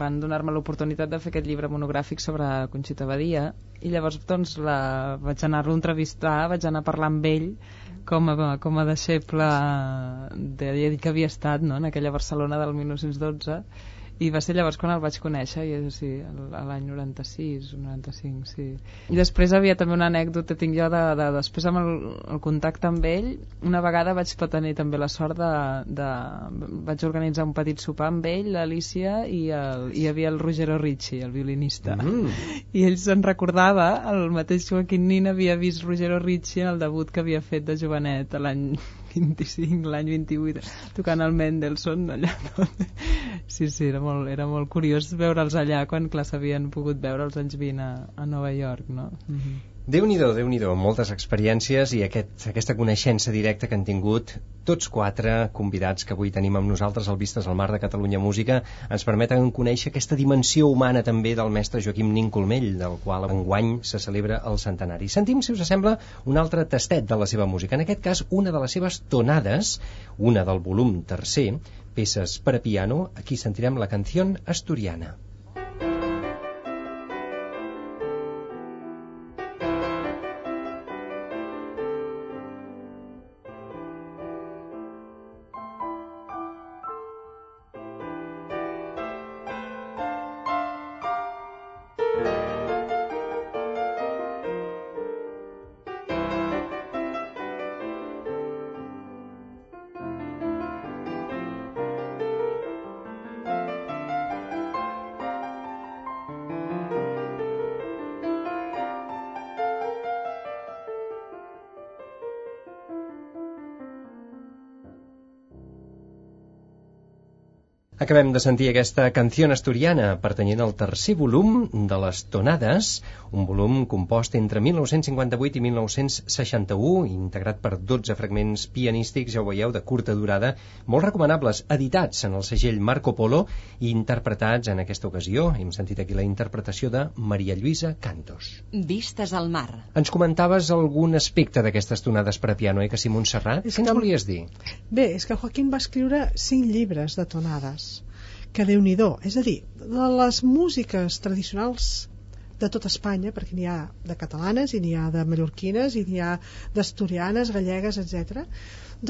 van donar-me l'oportunitat de fer aquest llibre monogràfic sobre Conxita Badia i llavors doncs la, vaig anar-lo a entrevistar, vaig anar a parlar amb ell com a, com a deixeble de dir que havia estat no? en aquella Barcelona del 1912 i va ser llavors quan el vaig conèixer i és sí, a l'any 96 o 95, sí. I després havia també una anècdota tinc jo de, de després amb el, el contacte amb ell una vegada vaig tenir també la sort de, de vaig organitzar un petit sopar amb ell, l'Alicia i el, hi havia el Ruggero Ricci, el violinista Mm. i ell se'n recordava el mateix Joaquim Nin havia vist Ruggero Ricci en el debut que havia fet de jovenet l'any 25, l'any 28 tocant el Mendelssohn allà sí, sí, era molt, era molt curiós veure'ls allà quan clar s'havien pogut veure els anys 20 a, a Nova York no? Mm -hmm. Déu nhi déu moltes experiències i aquest, aquesta coneixença directa que han tingut tots quatre convidats que avui tenim amb nosaltres al Vistes al Mar de Catalunya Música ens permeten conèixer aquesta dimensió humana també del mestre Joaquim Nin Colmell, del qual enguany se celebra el centenari. Sentim, si us sembla, un altre tastet de la seva música, en aquest cas una de les seves tonades, una del volum tercer, peces per a piano, aquí sentirem la canció asturiana. Acabem de sentir aquesta canció asturiana pertanyent al tercer volum de les Tonades, un volum compost entre 1958 i 1961, integrat per 12 fragments pianístics, ja ho veieu, de curta durada, molt recomanables, editats en el segell Marco Polo i interpretats en aquesta ocasió. Hem sentit aquí la interpretació de Maria Lluïsa Cantos. Vistes al mar. Ens comentaves algun aspecte d'aquestes tonades per a piano, eh, que sí, Montserrat? És Què ens que- volies dir? Bé, és que Joaquín va escriure cinc llibres de tonades, que déu nhi És a dir, de les músiques tradicionals de tot Espanya, perquè n'hi ha de catalanes i n'hi ha de mallorquines i n'hi ha d'asturianes, gallegues, etc.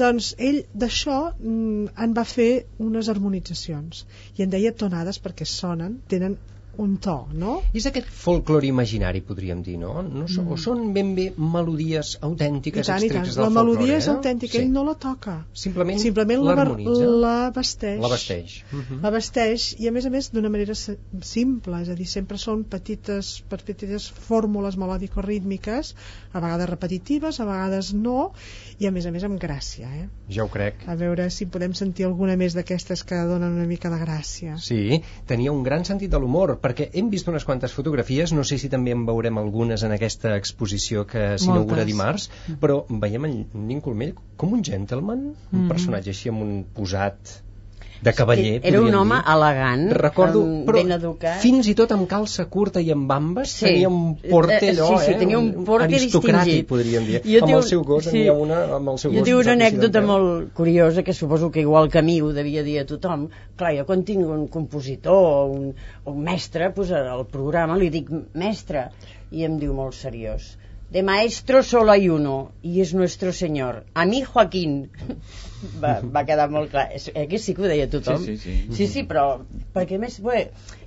Doncs ell d'això mm, en va fer unes harmonitzacions i en deia tonades perquè sonen, tenen un to, no? És aquest folklore imaginari, podríem dir, no? no so, mm. O són ben bé melodies autèntiques tant, extretes del La melodia és eh? autèntica, sí. ell no la toca. Simplement, Simplement l'harmonitza. la vesteix. La vesteix. Uh -huh. La vesteix i a més a més d'una manera simple, és a dir, sempre són petites, petites fórmules melòdico-rítmiques, a vegades repetitives, a vegades no, i a més a més amb gràcia, eh? Ja ho crec. A veure si podem sentir alguna més d'aquestes que donen una mica de gràcia. Sí, tenia un gran sentit de l'humor, perquè hem vist unes quantes fotografies, no sé si també en veurem algunes en aquesta exposició que s'inaugura dimarts, però veiem en Nin Colmell com un gentleman, un Mm. personatge així amb un posat de cavaller, Era un home dir. elegant, Recordo, amb- però ben educat. fins i tot amb calça curta i amb bambes tenia un porte Eh, allò, sí, sí, eh? tenia un porte aristocràtic, distingit. podríem dir. Jo amb tinc el seu gos, sí. n'hi ha una amb el seu Jo gos. tinc una anècdota molt curiosa que suposo que igual que a mi ho devia dir a tothom. Clar, jo quan tinc un compositor o un, un mestre, pues al programa li dic mestre i em diu molt seriós. De maestro solo hay uno y es nuestro señor. A mi Joaquín. Va, va quedar molt clar. És, eh, que sí que ho deia tothom. Sí, sí, sí. Sí, sí, però perquè més, bé,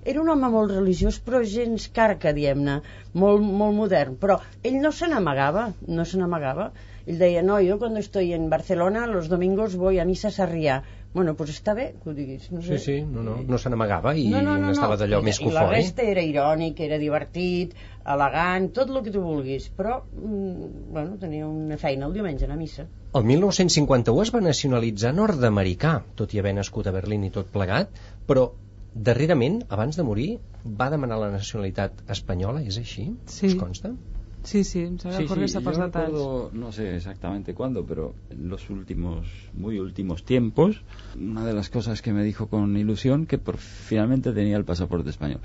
era un home molt religiós, però gens carca, diem-ne, molt, molt modern. Però ell no se n'amagava, no se n'amagava. Ell deia, no, jo quan estoy en Barcelona los domingos voy a misa a Sarrià. Bueno, pues està bé que ho diguis. No sé. Sí, sí, no, no, no se n'amagava i no, no, no, estava no. d'allò I, més I la cofoi. resta era irònic, era divertit, elegant, tot el que tu vulguis, però, mm, bueno, tenia una feina el diumenge a missa. El 1951 es va nacionalitzar nord-americà, tot i haver nascut a Berlín i tot plegat, però darrerament, abans de morir, va demanar la nacionalitat espanyola, és així? Sí. Us consta? Sí, sí, yo recuerdo, no sé exactamente cuándo, pero en los últimos, muy últimos tiempos, una de las cosas que me dijo con ilusión que por, finalmente tenía el pasaporte español.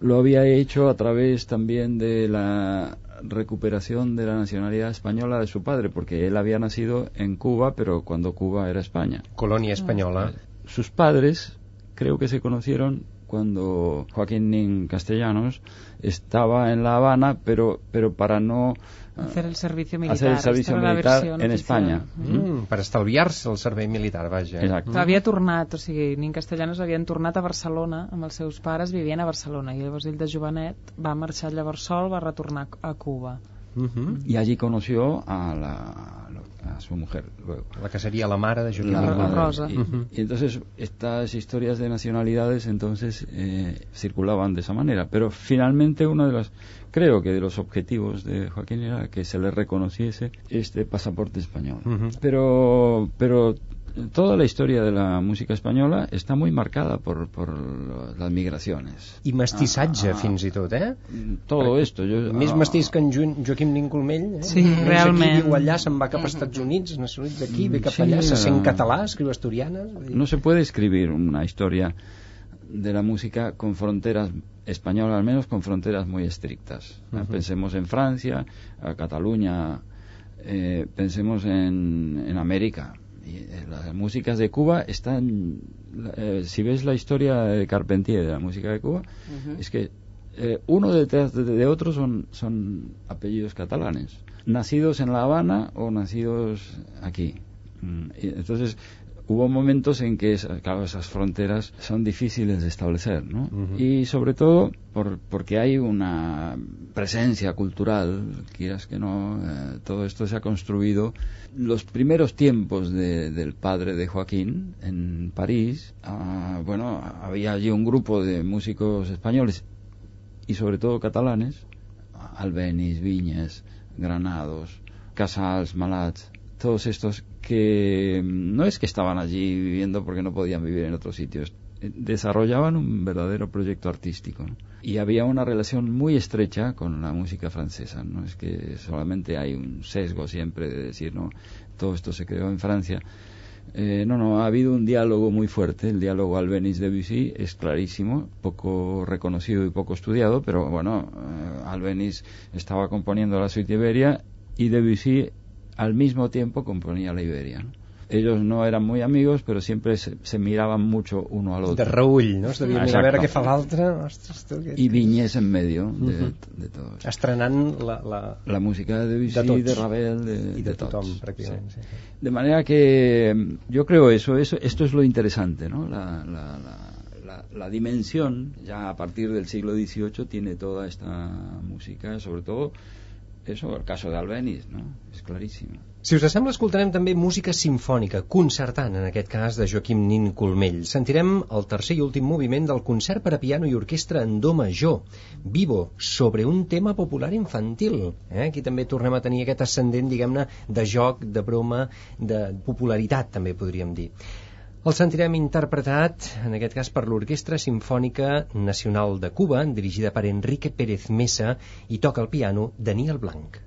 Lo había hecho a través también de la recuperación de la nacionalidad española de su padre, porque él había nacido en Cuba, pero cuando Cuba era España. Colònia espanyola. Sus padres creo que se conocieron cuando Joaquín Nin Castellanos estaba en La Habana, pero, pero para no eh, Hacer el servicio militar. hacer el servicio militar en oficial. España. Mm, per estalviar-se el servei militar, vaja. Exacte. Havia tornat, o sigui, Nin Castellanos havien tornat a Barcelona amb els seus pares, vivien a Barcelona, i llavors ell de jovenet va marxar llavors sol, va retornar a Cuba. Mhm. Y allí conoció a, la, a su mujer luego. La que seria la mare de Joaquim La. Rosa. Y, entonces estas historias de nacionalidades entonces eh, circulaban de esa manera. Pero finalmente uno de los, creo que de los objetivos de Joaquín era que se le reconociese este pasaporte español. Pero, pero toda la historia de la música española está muy marcada por, por las migraciones. I mestissatge, Ah, ah. fins i tot, eh? Todo esto. Yo, Més ah, mestís que en Jo Joaquim Nincolmell, eh? Sí, Neix realment. Aquí, viu allà, se'n va cap als Estats Units, es nacionalitza aquí, ve cap Sí, allà, se eh. sent català, escriu asturianes... No se puede escribir una historia de la música con fronteras españolas, al menos con fronteras muy estrictas. Ujú. Pensemos en Francia, a Cataluña, eh, pensemos en, en América. Y, eh, las músicas de Cuba están, eh, si ves la historia de Carpentier de la música de Cuba, es que eh, uno detrás de, de otro son, son apellidos catalanes, nacidos en La Habana o nacidos aquí. Mm, entonces hubo momentos en que claro, esas fronteras son difíciles de establecer, ¿no? Y sobre todo por, porque hay una presencia cultural, quieras que no, eh, todo esto se ha construido. Los primeros tiempos de- del padre de Joaquín en París, ah, bueno, había allí un grupo de músicos españoles y sobre todo catalanes, Albeniz, Viñes, Granados, Casals, Malats, todos estos que mm, no es que estaban allí viviendo porque no podían vivir en otros sitios, eh, desarrollaban un verdadero proyecto artístico y había una relación muy estrecha con la música francesa, no es que solamente hay un sesgo siempre de decir no todo esto se creó en Francia. Eh, no, no, ha habido un diálogo muy fuerte. El diálogo Albeniz-Debussy es clarísimo, poco reconocido y poco estudiado, pero bueno, eh, estaba componiendo la suite Iberia y Debussy al mismo tiempo componía la Iberia. ¿no? ellos no eran muy amigos, pero siempre se, se miraban mucho uno al otro. De reull, no? Es devia mirar a veure què fa l'altre. Que... En medio de, Ujú. de todos. Estrenant la, la... La música de Debussy, De de. Ravel, de, I de, de tothom, tots, pràcticament. sí. Sí. Sí. De manera que mm, yo creo eso, eso esto es lo interesante, ¿no? La, la, la, la, la dimensión, ya a partir del siglo XVIII, tiene toda esta música, sobre todo eso, el caso de Albéniz, ¿no? Es clarísimo. Si us sembla, escoltarem també música sinfònica, concertant, en aquest cas de Joaquim Nin Colmell. Sentirem el tercer i últim moviment del concert per a piano i orquestra en do major, Vivo, sobre un tema popular infantil. Eh? Aquí també tornem a tenir aquest ascendent, diguem-ne, de joc, de broma, de popularitat, també podríem dir. El sentirem interpretat, en aquest cas per l'Orquestra Simfònica Nacional de Cuba, dirigida per Enrique Pérez Mesa, i toca el piano Daniel Blanc.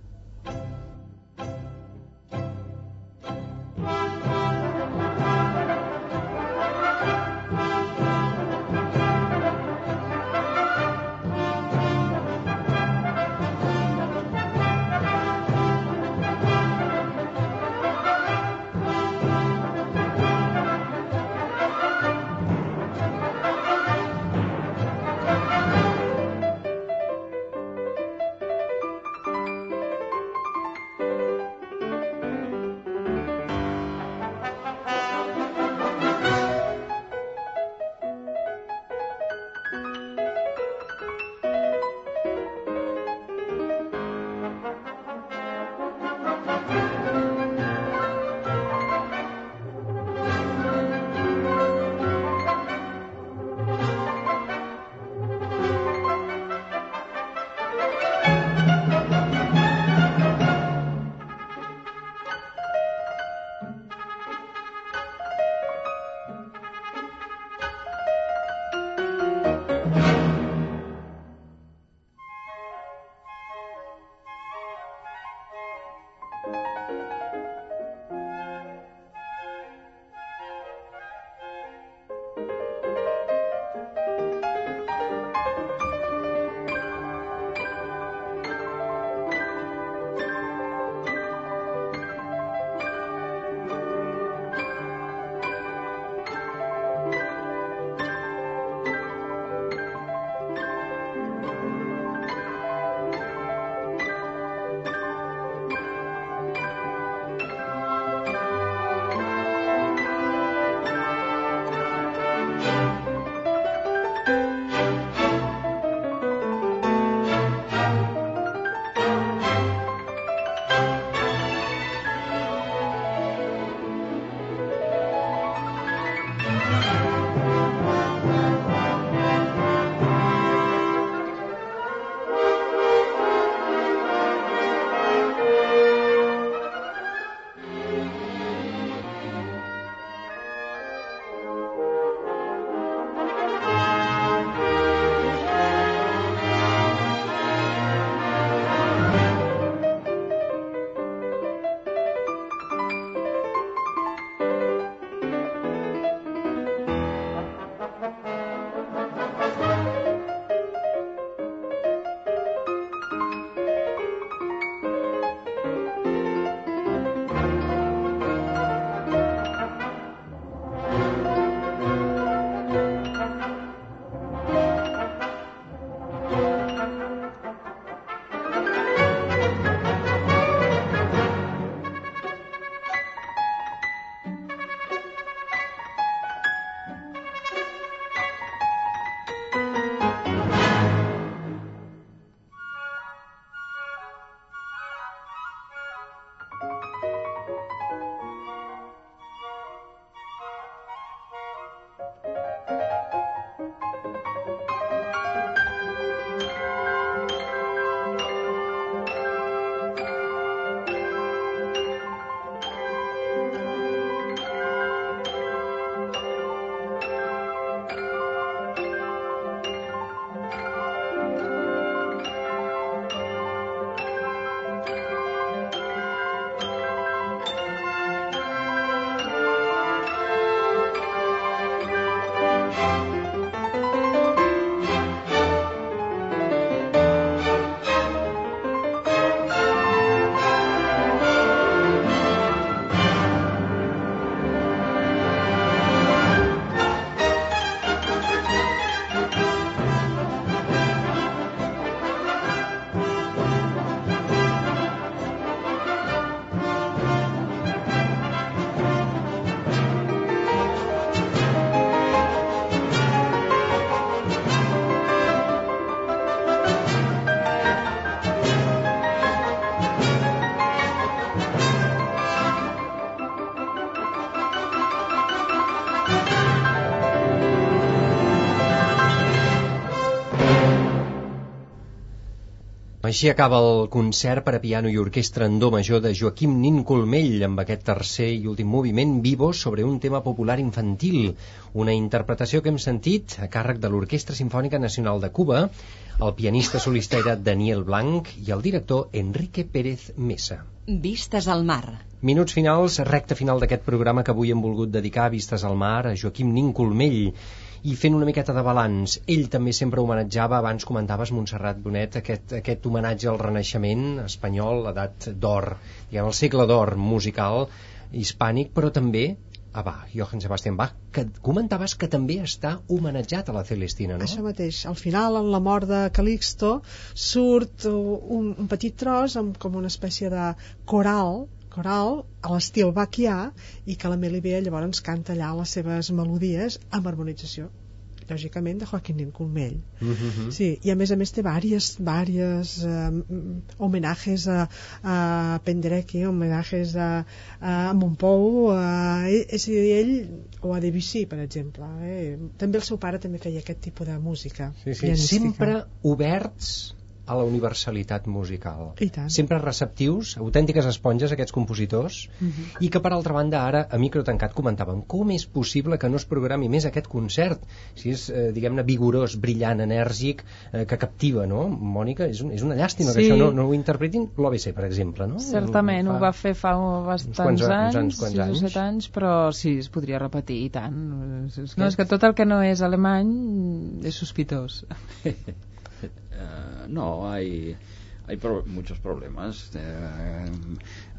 Així acaba el concert per a piano i orquestra en do major de Joaquim Nin Colmell amb aquest tercer i últim moviment vivo sobre un tema popular infantil, una interpretació que hem sentit a càrrec de l'Orquestra Simfònica Nacional de Cuba, el pianista solista era Daniel Blanc i el director Enrique Pérez Mesa. Vistes al mar. Minuts finals, recta final d'aquest programa que avui hem volgut dedicar a Vistes al Mar a Joaquim Nin Colmell i fent una miqueta de balanç. Ell també sempre homenatjava, abans comentaves Montserrat Bonet, aquest, aquest homenatge al Renaixement espanyol, l'edat d'or, diguem, el segle d'or musical hispànic, però també a Bach, Johann Sebastian Bach, que comentaves que també està homenatjat a la Celestina, no? Això mateix. Al final, en la mort de Calixto, surt un, un petit tros amb com una espècie de coral coral a l'estil baquià i que la Melibea llavors canta allà les seves melodies amb harmonització lògicament de Joaquín Colmell Mm -hmm. sí, i a més a més té vàries, vàries eh, homenajes a, a Penderecki homenajes a, a Montpou a, és a dir, ell o a Debussy per exemple eh? també el seu pare també feia aquest tipus de música sí, sí. pianística. sempre oberts a la universalitat musical. I tant. Sempre receptius, autèntiques esponges, aquests compositors, uh Mhm. -huh. i que per altra banda ara, a micro tancat, comentaven com és possible que no es programi més aquest concert, si és, eh, diguem-ne, vigorós, brillant, enèrgic, eh, que captiva, no? Mònica, és, un, és una llàstima que Sí. això no, no ho interpretin l'OBC, per exemple, no? Certament, Fa- ho va fer fa bastants quants anys, anys, uns quants 6 o anys. 7 anys, però sí, es podria repetir, i tant. És- No, és que tot el que no és alemany és sospitós. Eh, no, hay, hay pro- muchos problemas. Eh,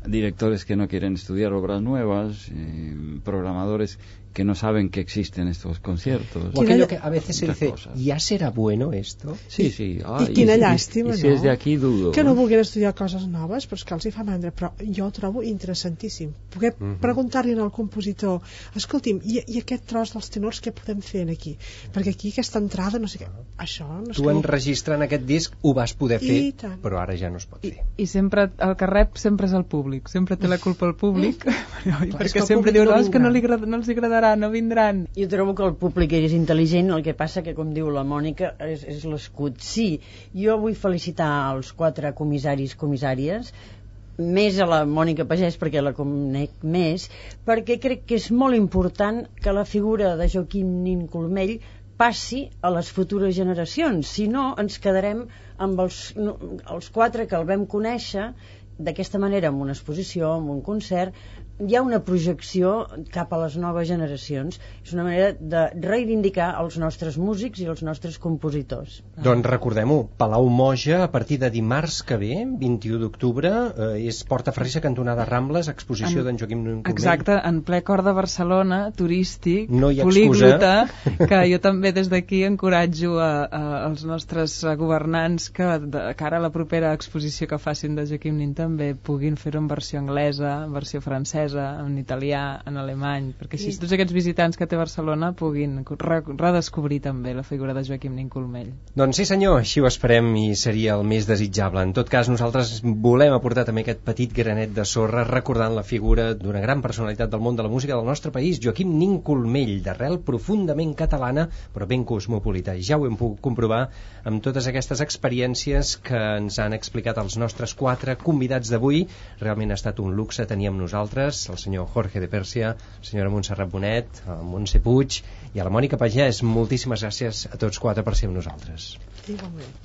directores que no quieren estudiar obras nuevas, eh, programadores que no saben que existen estos conciertos. O aquello que a veces se dice, cosas. ¿ya será bueno esto? Sí, sí. ah, I quina y- y- llàstima, y si no? es de aquí, dudo. que no vulguin estudiar coses noves, però és que els hi fa mandra, però jo ho trobo interessantíssim. Poder Mhm. preguntar-li al compositor, escolti'm, i, i aquest tros dels tenors què podem fer aquí? Perquè aquí aquesta entrada, no sé què, això no és Tu que... enregistrant aquest disc ho vas poder fer, I però ara ja no es pot I, fer. I sempre, el que rep sempre és el públic, sempre té la culpa el públic, és que perquè sempre públic diu, no és que no, vindrà." li agrada, no els agradarà, no vindran. Jo trobo que el públic és intel·ligent, el que passa que, com diu la Mònica, és, és l'escut. Sí, jo vull felicitar els quatre comissaris comissàries, més a la Mònica Pagès perquè la conec més, perquè crec que és molt important que la figura de Joaquim Nin Colmell passi a les futures generacions, si no ens quedarem amb els, els quatre que el vam conèixer d'aquesta manera, amb una exposició, amb un concert, hi ha una projecció cap a les noves generacions. És una manera de reivindicar els nostres músics i els nostres compositors. Doncs recordem-ho, Palau Moja, a partir de dimarts que ve, 21 d'octubre, eh, és Porta Ferrissa, cantonada Rambles, exposició En- d'en Joaquim Nin Colmell. Exacte, en ple cor de Barcelona, turístic, No hi ha políglota, que jo també des d'aquí encoratjo a, a, als nostres governants que de cara a la propera exposició que facin de Joaquim Nin també puguin fer-ho en versió anglesa, en versió francesa, en italià, en alemany, perquè així tots aquests visitants que té Barcelona puguin re redescobrir també la figura de Joaquim Nin Colmell. Doncs sí senyor, així ho esperem i seria el més desitjable. En tot cas, nosaltres volem aportar també aquest petit granet de sorra recordant la figura d'una gran personalitat del món de la música del nostre país, Joaquim Nin Colmell, d'arrel profundament catalana, però ben cosmopolita. Ja ho hem pogut comprovar amb totes aquestes experiències que ens han explicat els nostres quatre convidats d'avui. Realment ha estat un luxe tenir amb nosaltres el senyor Jorge de Pèrsia, la senyora Montserrat Bonet, el Montse Puig i a la Mònica Pagès. Moltíssimes gràcies a tots quatre per ser amb nosaltres.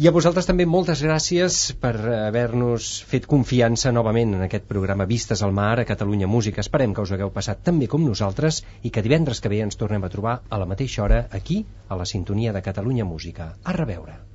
I a vosaltres també moltes gràcies per haver-nos fet confiança novament en aquest programa Vistes al Mar a Catalunya Música. Esperem que us hagueu passat tan bé com nosaltres i que divendres que ve ens tornem a trobar a la mateixa hora aquí, a la sintonia de Catalunya Música. A reveure.